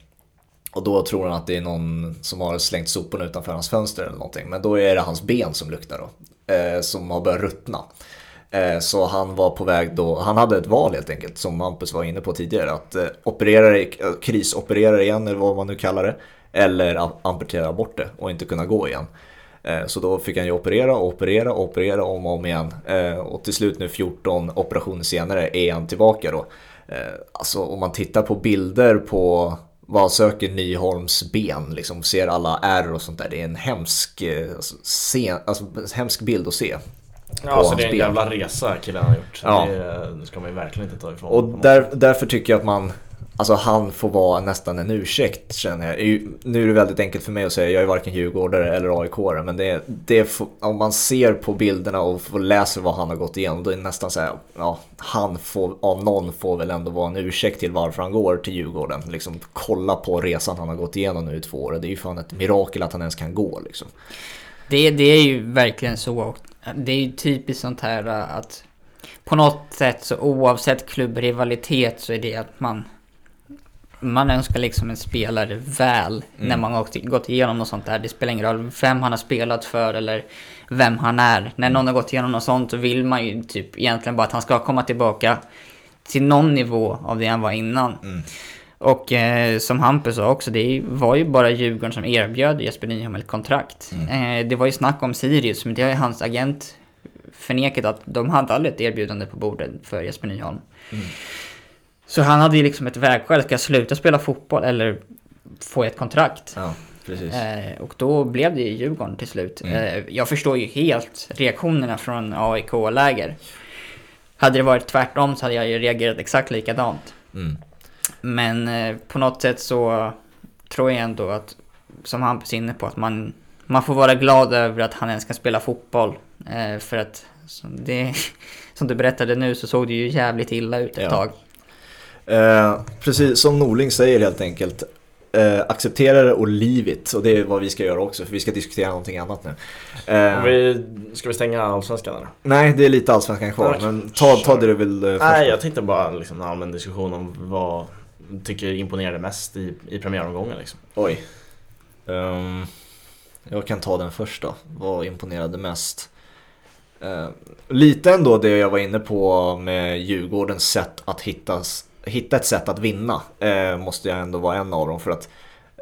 Och då tror han att det är någon som har slängt soporna utanför hans fönster eller någonting. Men då är det hans ben som luktar då. Eh, som har börjat ruttna. Eh, så han var på väg då, han hade ett val helt enkelt som Hampus var inne på tidigare. Att eh, operera, eh, krisoperera igen eller vad man nu kallar det. Eller amputera bort det och inte kunna gå igen. Eh, så då fick han ju operera och operera och operera om och om igen. Eh, och till slut nu 14 operationer senare är han tillbaka då. Alltså om man tittar på bilder på vad söker Nyholms ben, liksom ser alla ärr och sånt där. Det är en hemsk, eh, alltså, scen, alltså, hemsk bild att se. Ja, alltså det är en ben. jävla resa killen har gjort. Ja. Det, det ska man ju verkligen inte ta ifrån Och där, därför tycker jag att man, alltså han får vara nästan en ursäkt känner jag. Nu är det väldigt enkelt för mig att säga, jag är varken djurgårdare eller aik men det, det får, om man ser på bilderna och får läser vad han har gått igenom, då är det nästan så här, ja, han får, av någon får väl ändå vara en ursäkt till varför han går till Djurgården. Liksom kolla på resan han har gått igenom nu i två år, det är ju fan ett mirakel att han ens kan gå liksom. Det, det är ju verkligen så. Det är ju typiskt sånt här att på något sätt så oavsett klubbrivalitet så är det att man man önskar liksom en spelare väl när man har gått- igenom något sånt där. Det spelar ingen roll vem han har spelat för eller vem han är. När någon har gått igenom något sånt så vill man ju typ egentligen bara att han ska komma tillbaka till någon nivå av det han var innan. Och eh, som Hampus sa också, det var ju bara Djurgården som erbjöd Jesper Nyholm ett kontrakt. Eh, det var ju snack om Sirius, men det har ju hans agent förnekat att de hade aldrig ett erbjudande på bordet för Jesper Nyholm. Så han hade ju liksom ett vägskäl, ska jag sluta spela fotboll eller få ett kontrakt? Ja, precis. Eh, och då blev det ju Djurgården till slut. Eh, jag förstår ju helt reaktionerna från AIK-läger. Hade det varit tvärtom så hade jag ju reagerat exakt likadant. Mm. Men eh, på något sätt så tror jag ändå att, som Hampus är inne på, att man, man får vara glad över att han ens kan spela fotboll. Eh, för att som, det, som du berättade nu så såg det ju jävligt illa ut ett Ja. tag. Eh, precis som Norling säger helt enkelt. Eh, acceptera det och leave it. Och det är vad vi ska göra också för vi ska diskutera någonting annat nu. Eh, vi, ska vi stänga allsvenskan eller? Nej, det är lite allsvenskan kvar. Men ta, ta det du vill eh, först. Nej, jag tänkte bara liksom, en allmän diskussion om vad tycker imponerade mest i, i premiäromgången liksom. Oj. Ehm, jag kan ta den först då. Vad imponerade mest? Ehm, lite ändå det jag var inne på med Djurgårdens sätt att hitta, hitta ett sätt att vinna. eh, måste jag ändå vara en av dem. För att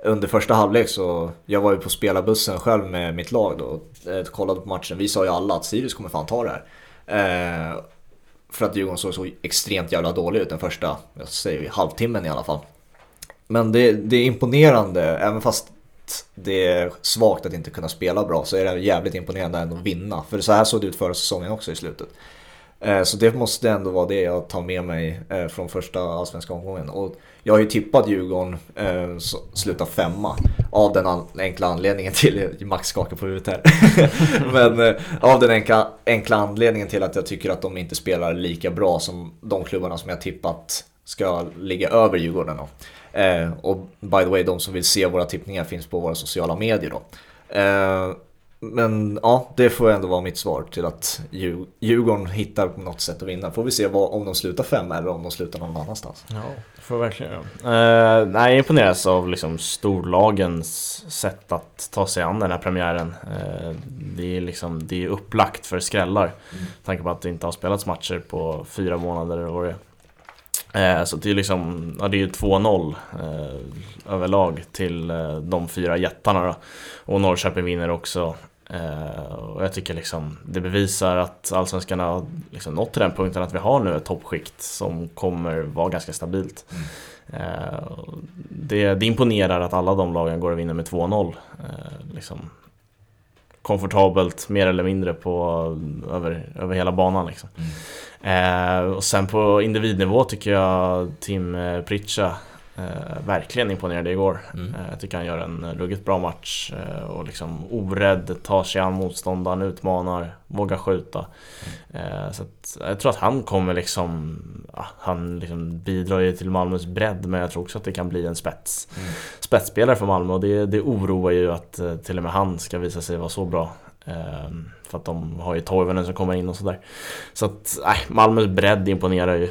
under första halvlek så, jag var ju på spelarbussen själv med mitt lag då. Eh, kollade på matchen. Vi sa ju alla att Sirius kommer fan ta det här. Eh, för att Djurgården såg så extremt jävla dålig ut den första, jag säger halvtimmen i alla fall. Men det, det är imponerande, även fast det är svagt att inte kunna spela bra så är det jävligt imponerande ändå att vinna. För så här såg det ut förra säsongen också i slutet. Eh, så det måste ändå vara det jag tar med mig eh, från första allsvenska omgången. Och jag har ju tippat Djurgården eh, sluta femma. Av den an- enkla anledningen till, Max skakar på huvudet här. Men av den enkla, enkla anledningen till att jag tycker att de inte spelar lika bra som de klubbarna som jag tippat ska ligga över Djurgården. Då. Och by the way, de som vill se våra tippningar finns på våra sociala medier då. Eh, men ja, det får ändå vara mitt svar till att Djur- Djurgården hittar på något sätt att vinna. Får vi se vad, om de slutar fem eller om de slutar någon annanstans. Ja, får verkligen göra. Uh, nej, jag imponeras av liksom storlagens sätt att ta sig an den här premiären. Eh, det, är liksom, det är upplagt för skrällar. Med tanke på att det inte har spelats matcher på fyra månader eller vad det är. Eh, Så det är liksom, ja, det är ju 2-0 eh, överlag till eh, de fyra jättarna då. Och Norrköping vinner också. Eh, och jag tycker liksom det bevisar att Allsvenskan har liksom nått till den punkten att vi har nu ett toppskikt som kommer vara ganska stabilt. Eh, det, det imponerar att alla de lagen går och vinner med 2-0. Eh, liksom komfortabelt mer eller mindre på, över, över hela banan. Liksom. Eh, och sen på individnivå tycker jag Tim eh, Pritcha eh, verkligen imponerade igår. Mm. Eh, jag tycker han gör en ruggigt bra match eh, och liksom orädd, tar sig an motståndaren, utmanar, vågar skjuta. Eh, så att, jag tror att han kommer liksom, ja, han liksom bidrar ju till Malmös bredd men jag tror också att det kan bli en spets, Mm. spetsspelare för Malmö och det, det oroar ju att eh, till och med han ska visa sig vara så bra. Eh, för att de har ju Toivonen som kommer in och sådär. Så att, nej, Malmös bredd imponerar ju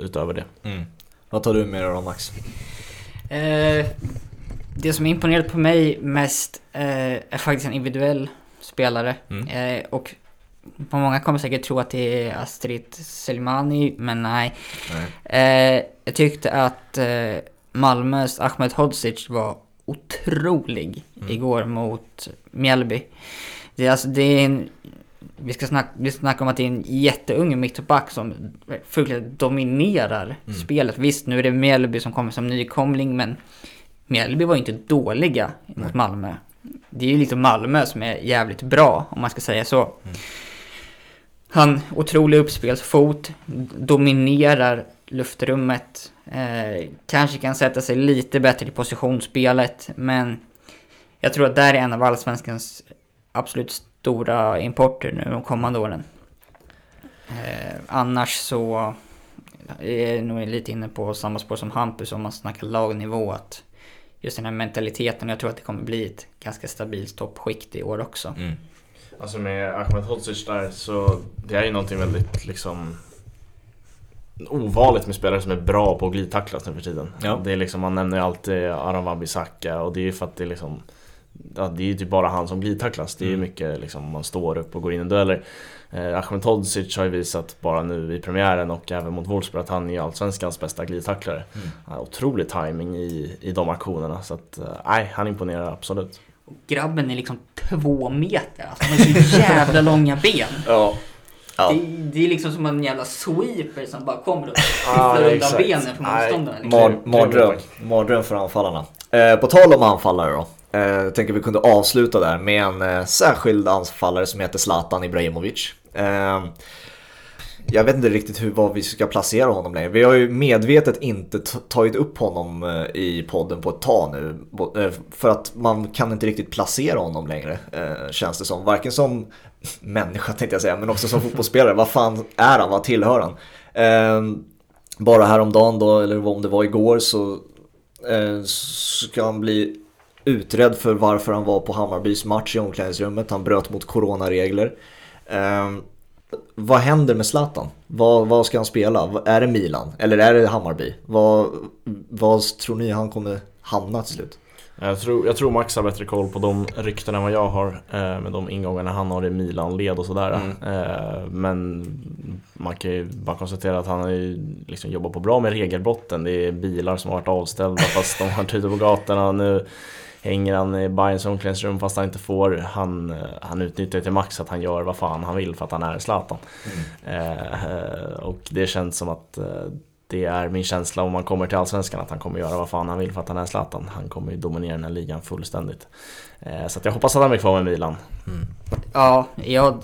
utöver det. Mm. Vad tar du med dig då Max? Eh, det som imponerade på mig mest eh, är faktiskt en individuell spelare. Mm. Eh, och många kommer säkert tro att det är Astrid Selmani, men nej. Nej. Eh, jag tyckte att eh, Malmös Ahmed Hodzic var otrolig Mm. igår mot Mjällby. Det är alltså, det är en... Vi ska snacka, vi ska snacka om att det är en jätteung mittback som fullständigt dominerar Mm. spelet. Visst, nu är det Mjällby som kommer som nykomling, men Mjällby var ju inte dåliga mot Nej. Malmö. Det är ju liksom Malmö som är jävligt bra, om man ska säga så. Mm. Han, otrolig uppspelsfot, dominerar luftrummet. Eh, kanske kan sätta sig lite bättre i positionsspelet, men jag tror att där är en av allsvenskans absolut stora importer nu de kommande åren. Eh, annars så är jag nog lite inne på samma spår som Hampus om man snackar lagnivå. Att just den här mentaliteten, jag tror att det kommer bli ett ganska stabilt toppskikt i år också. Mm. Alltså med Ahmed Hodzic där så det är ju någonting väldigt liksom ovanligt med spelare som är bra på att glidtacklas nu för tiden. Ja. Det är liksom, man nämner ju alltid Aron Wan-Bissaka och det är ju för att det är liksom Ja, det är ju typ bara han som glidtacklas. Det är ju Mm. mycket liksom, man står upp och går in i dueller. Eh, Ahmed Hodzic har ju visat bara nu i premiären och även mot Wolfsburg att han är allsvenskans bästa glidtacklare. Mm. Han har otrolig timing i, i de aktionerna. Så att, eh, nej, han imponerar absolut. Grabben är liksom två meter, alltså han har så jävla långa ben. Ja. Ja. Det, det är liksom som en jävla sweeper som bara kommer och Ja, skyfflar undan benen på Nej. motståndaren. Liksom. Mar- mardröm. mardröm för anfallarna. Eh, på tal om anfallare då. Eh, jag tänker vi kunde avsluta där med en eh, särskild anfallare som heter Zlatan Ibrahimovic. Eh, jag vet inte riktigt hur, vad vi ska placera honom längre. Vi har ju medvetet inte tagit upp honom i podden på ett tag nu. För att man kan inte riktigt placera honom längre, känns det som. Varken som människa tänkte jag säga, men också som fotbollsspelare. vad fan är han? Vad tillhör han? Ehm, bara häromdagen då, eller om det var igår, så ska han bli utredd för varför han var på Hammarbys match i omklädningsrummet. Han bröt mot coronaregler. Um, vad händer med Zlatan? Vad, vad ska han spela? Är det Milan? Eller är det Hammarby? Vad, vad tror ni han kommer hamna till slut? Jag tror, jag tror Max har bättre koll på de ryktena än vad jag har eh, med de ingångarna han har i Milan-led och sådär. Mm. Eh, men man kan ju bara konstatera att han har ju liksom jobbat på bra med regelbrotten. Det är bilar som har varit avställda fast de har varit ute på gatorna. Nu hänger han i Bayerns omklädningsrum fast han inte får. Han, han utnyttjar till max att han gör vad fan han vill för att han är Zlatan. Mm. Eh, och det känns som att eh, det är min känsla om man kommer till Allsvenskan att han kommer göra vad fan han vill för att han är Zlatan. Han kommer ju dominera den här ligan fullständigt. Eh, så jag hoppas att han blir kvar med Milan. Mm. Ja, jag,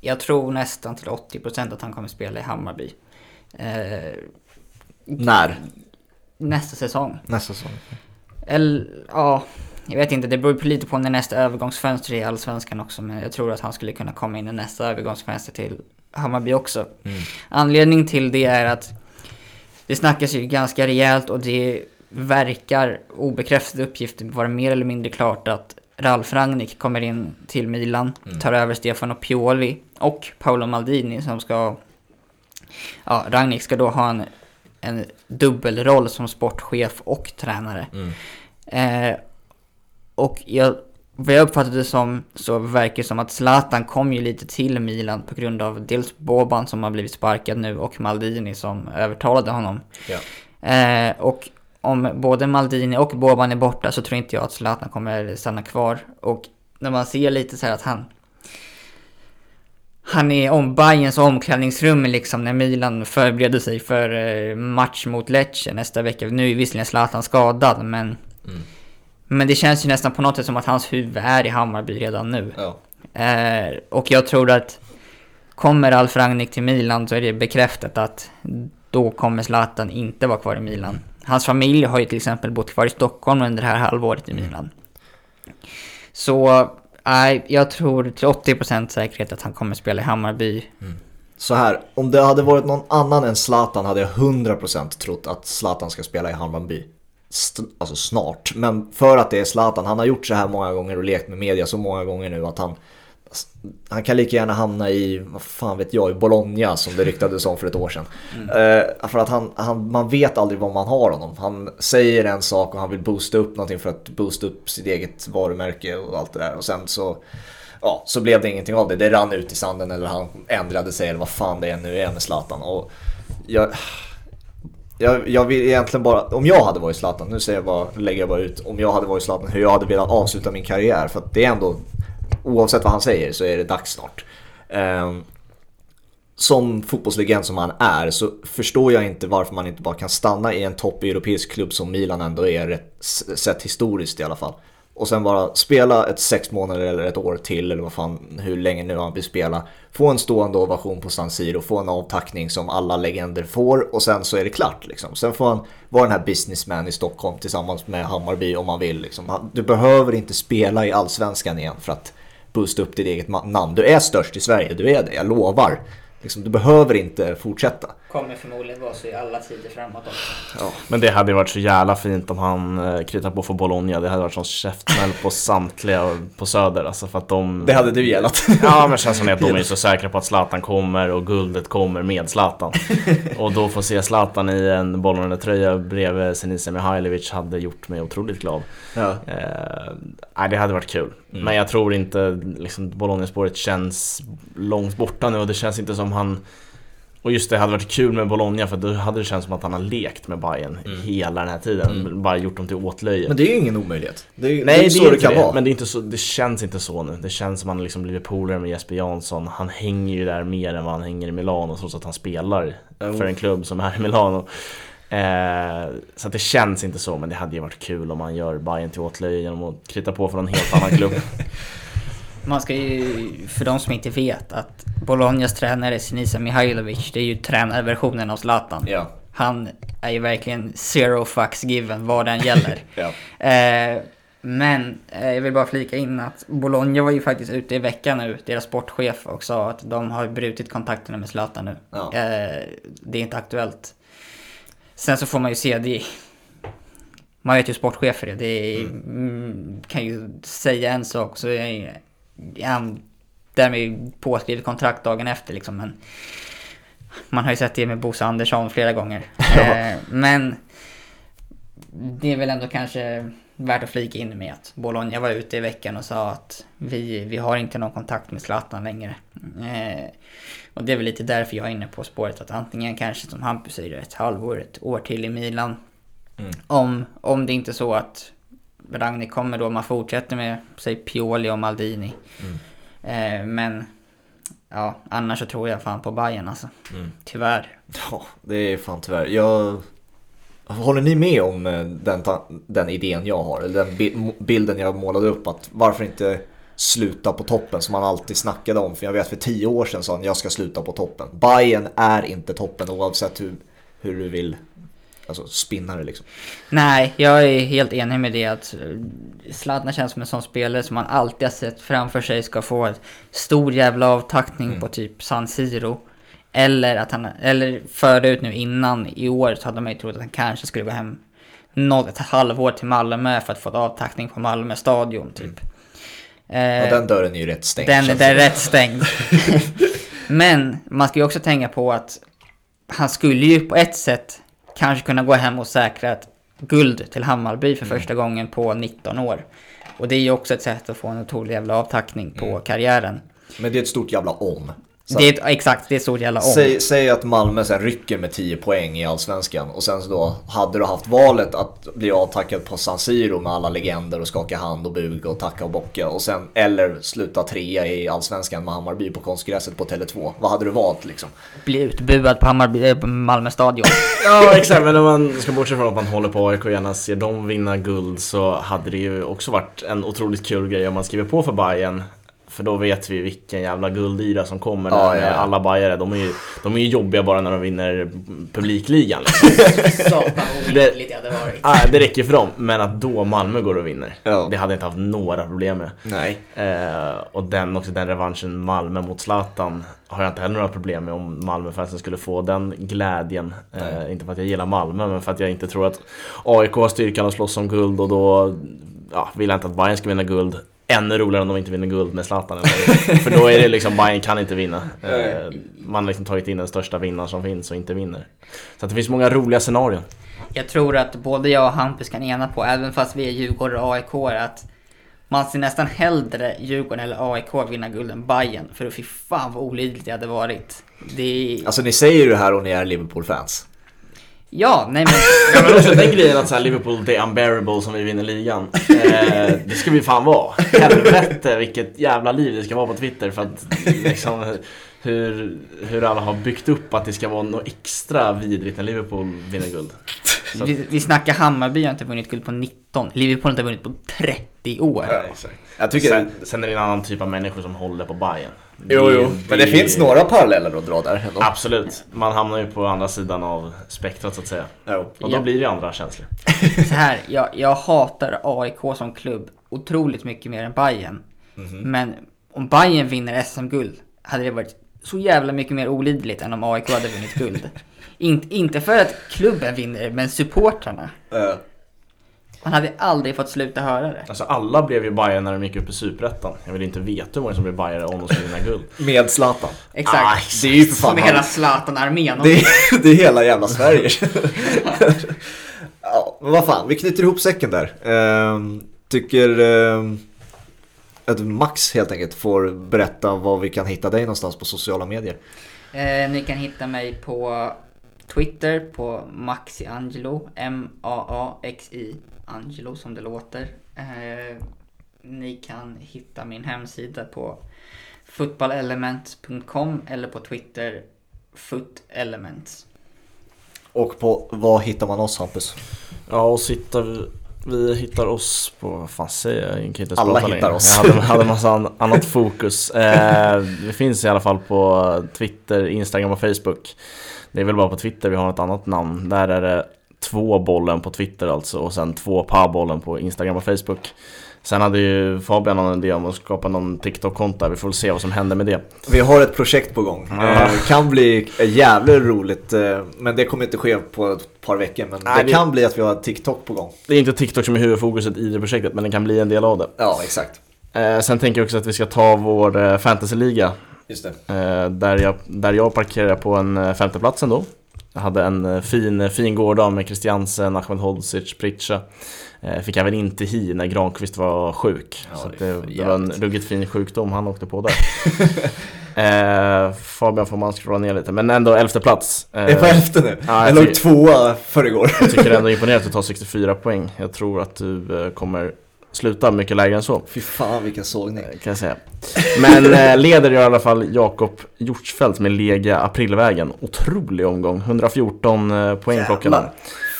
jag tror nästan till 80% att han kommer spela i Hammarby. Eh, När? Nästa säsong. Nästa säsong. Eller, ja, jag vet inte. Det beror lite på när nästa övergångsfönster är i Allsvenskan också. Men jag tror att han skulle kunna komma in i nästa övergångsfönster till Hammarby också. Mm. Anledning till det är att det snackas ju ganska rejält och det verkar obekräftade uppgifter vara mer eller mindre klart att Ralf Rangnick kommer in till Milan, mm. tar över Stefano Pioli och Paolo Maldini som ska... Ja, Rangnick ska då ha en en dubbelroll som sportchef och tränare. Mm. Eh, och jag, vad jag uppfattade det som så verkar det som att Zlatan kom ju lite till Milan på grund av dels Boban som har blivit sparkad nu och Maldini som övertalade honom. Ja. Eh, och om både Maldini och Boban är borta så tror inte jag att Zlatan kommer stanna kvar. Och när man ser lite så här att han han är om Bayerns omklädningsrum liksom när Milan förbereder sig för eh, match mot Lecce nästa vecka. Nu är visserligen Zlatan skadad men... Mm. Men det känns ju nästan på något sätt som att hans huvud är i Hammarby redan nu. Ja. Eh, och jag tror att kommer Alf Rangnick till Milan så är det bekräftat att då kommer Zlatan inte vara kvar i Milan. Hans familj har ju till exempel bott kvar i Stockholm under det här halvåret i mm. Milan. Så Nej, jag tror till 80% säkerhet att han kommer spela i Hammarby. Mm. Så här, om det hade varit någon annan än Zlatan hade jag 100% trott att Zlatan ska spela i Hammarby. St alltså snart. Men för att det är Zlatan, han har gjort så här många gånger och lekt med media så många gånger nu att han han kan lika gärna hamna i, vad fan vet jag, i Bologna som det ryktades om för ett år sedan. Mm. Eh, för att han, han, man vet aldrig vad man har honom. Han säger en sak och han vill boosta upp någonting för att boosta upp sitt eget varumärke och allt det där. Och sen så, ja, så blev det ingenting av det. Det rann ut i sanden eller han ändrade sig eller vad fan det är nu är med Zlatan. Och jag, jag, jag vill egentligen bara, om jag hade varit Zlatan, nu säger jag bara, lägger jag bara ut, om jag hade varit Zlatan, hur jag hade velat avsluta min karriär. För att det är ändå oavsett vad han säger så är det dags snart. Um, som fotbollslegend som han är så förstår jag inte varför man inte bara kan stanna i en topp europeisk klubb som Milan ändå är, sett historiskt i alla fall. Och sen bara spela ett sex månader eller ett år till eller vad fan, hur länge nu han vill spela. Få en stående ovation på San Siro, få en avtackning som alla legender får och sen så är det klart liksom. Sen får han vara den här businessman i Stockholm tillsammans med Hammarby om man vill liksom. Du behöver inte spela i Allsvenskan igen för att boosta upp ditt eget namn. Du är störst i Sverige, du är det, jag lovar. Liksom, du behöver inte fortsätta. Kommer förmodligen vara så i alla tider framåt också. Ja. Men det hade ju varit så jävla fint om han eh, kritar på för Bologna. Det hade varit sån käftsmäll på samtliga på Söder. Alltså för att de... Det hade du gillat. Ja men känns som att de är så säkra på att Zlatan kommer och guldet kommer med Zlatan. och då få se Zlatan i en Bologna-tröja bredvid Senisa Mihailovic hade gjort mig otroligt glad. Ja. Eh, det hade varit kul. Mm. Men jag tror inte liksom, Bologna-spåret känns långt borta nu och det känns inte som han och just det, hade varit kul med Bologna för då hade det känts som att han har lekt med Bayern mm. hela den här tiden. Mm. Bara gjort dem till åtlöje. Men det är ju ingen omöjlighet. Det är, Nej, det är så det, det kan det. vara. Men det, är inte så, det känns inte så nu. Det känns som att han liksom blivit polare med Jesper Jansson. Han hänger ju där mer än vad han hänger i Milano trots att han spelar mm. för en klubb som är i Milano. Eh, så det känns inte så, men det hade ju varit kul om man gör Bayern till åtlöje genom att krita på för en helt annan klubb. Man ska ju, för de som inte vet, att Bolognas tränare Sinisa Mihailovic, det är ju tränarversionen av Zlatan. Ja. Han är ju verkligen zero fucks given vad den gäller. Ja. Eh, men eh, jag vill bara flika in att Bologna var ju faktiskt ute i veckan nu, deras sportchef, och sa att de har brutit kontakterna med Zlatan nu. Ja. Eh, det är inte aktuellt. Sen så får man ju se, det man vet ju sportchefer är, det är, mm. kan ju säga en sak så är han därmed påskrivet kontrakt dagen efter liksom. Men man har ju sett det med Bosse Andersson flera gånger. eh, men det är väl ändå kanske värt att flika in med att Bologna var ute i veckan och sa att vi, vi har inte någon kontakt med Zlatan längre. Eh, och det är väl lite därför jag är inne på spåret att antingen kanske som Hampus säger ett halvår, ett år till i Milan. Mm. Om, om det inte är så att Ragnik kommer då, man fortsätter med säg Pioli och Maldini. Mm. Eh, men ja, annars så tror jag fan på Bayern alltså. Mm. Tyvärr. Ja, det är fan tyvärr. Jag... Håller ni med om eh, den, den idén jag har? Eller den bilden jag målade upp? Att varför inte sluta på toppen som man alltid snackade om? För jag vet för tio år sedan sa han jag ska sluta på toppen. Bayern är inte toppen oavsett hur, hur du vill alltså, spinna det liksom. Nej, jag är helt enig med det att eh, Zlatan känns som en sån spelare som man alltid har sett framför sig ska få en stor jävla avtackning Mm. på typ San Siro. Eller att han, eller förut nu innan i år så hade man ju trott att han kanske skulle gå hem något, ett halvår till Malmö för att få en avtackning på Malmö stadion typ. Och Eh, den dörren är ju rätt stängd. den, den är rätt stängd. Men man ska ju också tänka på att han skulle ju på ett sätt kanske kunna gå hem och säkra ett guld till Hammarby för första gången på 19 år. Och det är ju också ett sätt att få en otrolig jävla avtackning på karriären. Men det är ett stort jävla om. Så Det är exakt, det är ett stort jävla om. Säg, säg att Malmö sen rycker med 10 poäng i Allsvenskan och sen så då hade du haft valet att bli avtackad på San Siro med alla legender och skaka hand och buga och tacka och bocka och sen eller sluta trea i Allsvenskan med Hammarby på konstgräset på Tele2. Vad hade du valt liksom? Bli utbuad på Hammarby, eh, på Malmö stadion. Ja exakt, men om man ska bortse från att man håller på AIK och gärna ser dem vinna guld så hade det ju också varit en otroligt kul grej om man skriver på för Bayern För då vet vi vilken jävla guldyra som kommer Ja, där ja, alla bajare. De är, ju, de är ju jobbiga bara när de vinner publikligan. Liksom. Satan vad Det- hade varit. ah, det räcker för dem, men att då Malmö går och vinner. Ja. Det hade jag inte haft några problem med. Nej. Eh, och den, också den revanschen Malmö mot Zlatan har jag inte heller några problem med om Malmö-fansen skulle få den glädjen. Eh, inte för att jag gillar Malmö, men för att jag inte tror att AIK har styrkan att slåss om guld och då ja, vill jag inte att Bayern ska vinna guld. Ännu roligare om de inte vinner guld med Zlatan. för då är det liksom, Bayern kan inte vinna. Eh, man har liksom tagit in den största vinnaren som finns och inte vinner. Så att det finns många roliga scenarion. Jag tror att både jag och Hampus kan ena på, även fast vi är Djurgårdare och AIK, att man ser nästan hellre Djurgården eller AIK vinna guld än Bayern För fy fan vad olidligt det hade varit. Det. Alltså ni säger ju det här och ni är Liverpool-fans. Ja, nej men... Ja men också den grejen att så här, Liverpool, det är unbearable som vi vinner ligan. Eh, det ska vi fan vara. Helvete vilket jävla liv det ska vara på Twitter för att liksom hur, hur alla har byggt upp att det ska vara något extra vidrigt när Liverpool vinner guld. Så- Vi, vi snackar Hammarby har inte vunnit guld på 19. Liverpool har inte vunnit på 30 år. Jag tycker... Sen, sen är det en annan typ av människor som håller på Bayern. Jo, jo. Men det är- finns några paralleller att dra där ändå. Absolut. Man hamnar ju på andra sidan av spektrat så att säga. Jo. Och då Ja. blir det andra känslor. Så här, jag, jag hatar AIK som klubb otroligt mycket mer än Bayern. Men om Bayern vinner SM-guld hade det varit så jävla mycket mer olidligt än om AIK hade vunnit guld. In, inte för att klubben vinner, men supportrarna. Eh, Man hade aldrig fått sluta höra det. Alltså alla blev ju Bayern när de gick upp i Superettan. Jag vill inte veta hur många som blev Bayern om de skulle vinna guld. Med Zlatan. Exakt. Ah, Det är ju för fan Som hela Zlatan-armén. Det är, det är hela jävla Sverige. ja, men vad fan, vi knyter ihop säcken där. Ehm, tycker ehm, att Max helt enkelt får berätta var vi kan hitta dig någonstans på sociala medier. Eh, ni kan hitta mig på Twitter på Maxi Angelo, M-A-A-X-I Angelo som det låter. Eh, ni kan hitta min hemsida på footballelement.com eller på Twitter footelements. Och på vad hittar man oss Hampus? Ja, och sitta, Vi hittar oss på, vad fan säger jag? jag kan inte Alla hittar längre. oss. Jag hade, hade massa an, annat fokus. Eh, vi finns i alla fall på Twitter, Instagram och Facebook. Det är väl bara på Twitter vi har ett annat namn. Där är det två bollen på Twitter alltså och sen två pa-bollen på Instagram och Facebook. Sen hade ju Fabian någon idé om att skapa någon TikTok-konto. Vi får väl se vad som händer med det. Vi har ett projekt på gång. Ja. Eh, kan bli jävligt roligt, eh, men det kommer inte ske på ett par veckor. Men Nej, det det- kan bli att vi har TikTok på gång. Det är inte TikTok som är huvudfokuset i det projektet men det kan bli en del av det. Ja, exakt. Eh, sen tänker jag också att vi ska ta vår fantasyliga Just det. Eh, där, jag, där jag parkerade på en eh, femteplats ändå. Jag hade en eh, fin, fin gårdag med Christiansen, Ahmedhodzic, Pritcha. Fick även inte hi när Granqvist var sjuk. Ja, så det är det, var en ruggigt fin sjukdom han åkte på där. eh, Fabian får man scrolla ner lite, men ändå elfte plats. Eh, Är det på elfte nu? ja, jag låg tvåa för igår. jag tycker ändå imponerat att du tar 64 poäng. Jag tror att du kommer sluta mycket lägre än så. Fy fan vilken sågning. Kan jag säga. Men eh, leder i alla fall Jakob Hjortsfeldt med Lega Aprilvägen. Otrolig omgång. 114 eh, poäng plockade. Jävlar.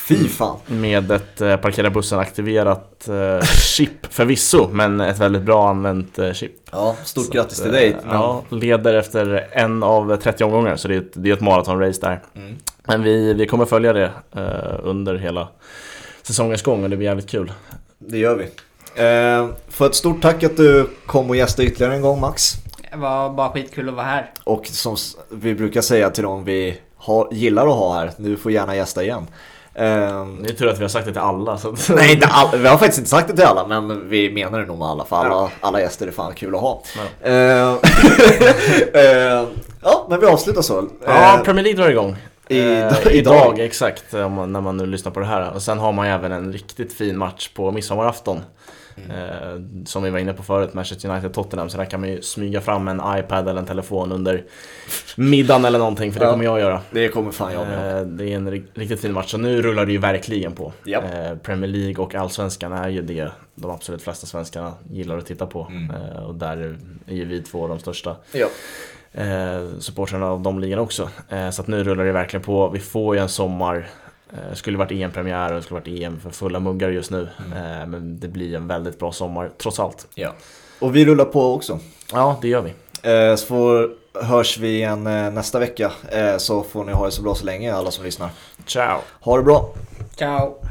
Fy fan. Med ett eh, parkera bussen aktiverat eh, chip förvisso, men ett väldigt bra använt eh, chip. Ja, stort Så grattis att, till dig. eh, Men... Ja, leder efter en av 30 omgångar, så det är ett, det är ett maratonrace där. Mm. Men vi, vi kommer följa det eh, under hela säsongens gång och det blir jävligt kul. Det gör vi. Eh, för ett stort tack att du kom och gästade ytterligare en gång Max. Det var bara skitkul att vara här. Och som vi brukar säga till dem vi har, gillar att ha här, du får gärna gästa igen. Eh, Det är tur att vi har sagt det till alla. Så. Nej, inte all, vi har faktiskt inte sagt det till alla, men vi menar det nog med alla, för alla, alla gäster är fan kul att ha. Ja. Eh, eh, ja, men vi avslutar så. Ja, Eh, Premier League drar igång. i- Eh, idag. idag, exakt, när man nu lyssnar på det här. Och sen har man ju även en riktigt fin match på midsommarafton. Eh, som vi var inne på förut, Manchester United-Tottenham. Så där kan man ju smyga fram en iPad eller en telefon under middagen eller någonting, för det Ja. kommer jag göra. det kommer fan jag med. Eh, det är en ri- riktigt fin match, så nu rullar det ju verkligen på. Japp. Eh, Premier League och Allsvenskan är ju det de absolut flesta svenskarna gillar att titta på. Mm. Och där är ju vi två de största eh, supportrarna av de ligorna också. Eh, så att nu rullar det verkligen på. Vi får ju en sommar. Eh, skulle varit EM-premiär och det skulle varit EM för fulla muggar just nu. Eh, men det blir en väldigt bra sommar trots allt. ja. Och vi rullar på också. Ja, det gör vi. Eh, så får, hörs vi igen nästa vecka, så får ni ha det så bra så länge alla som lyssnar. Ciao! Ha det bra! Ciao!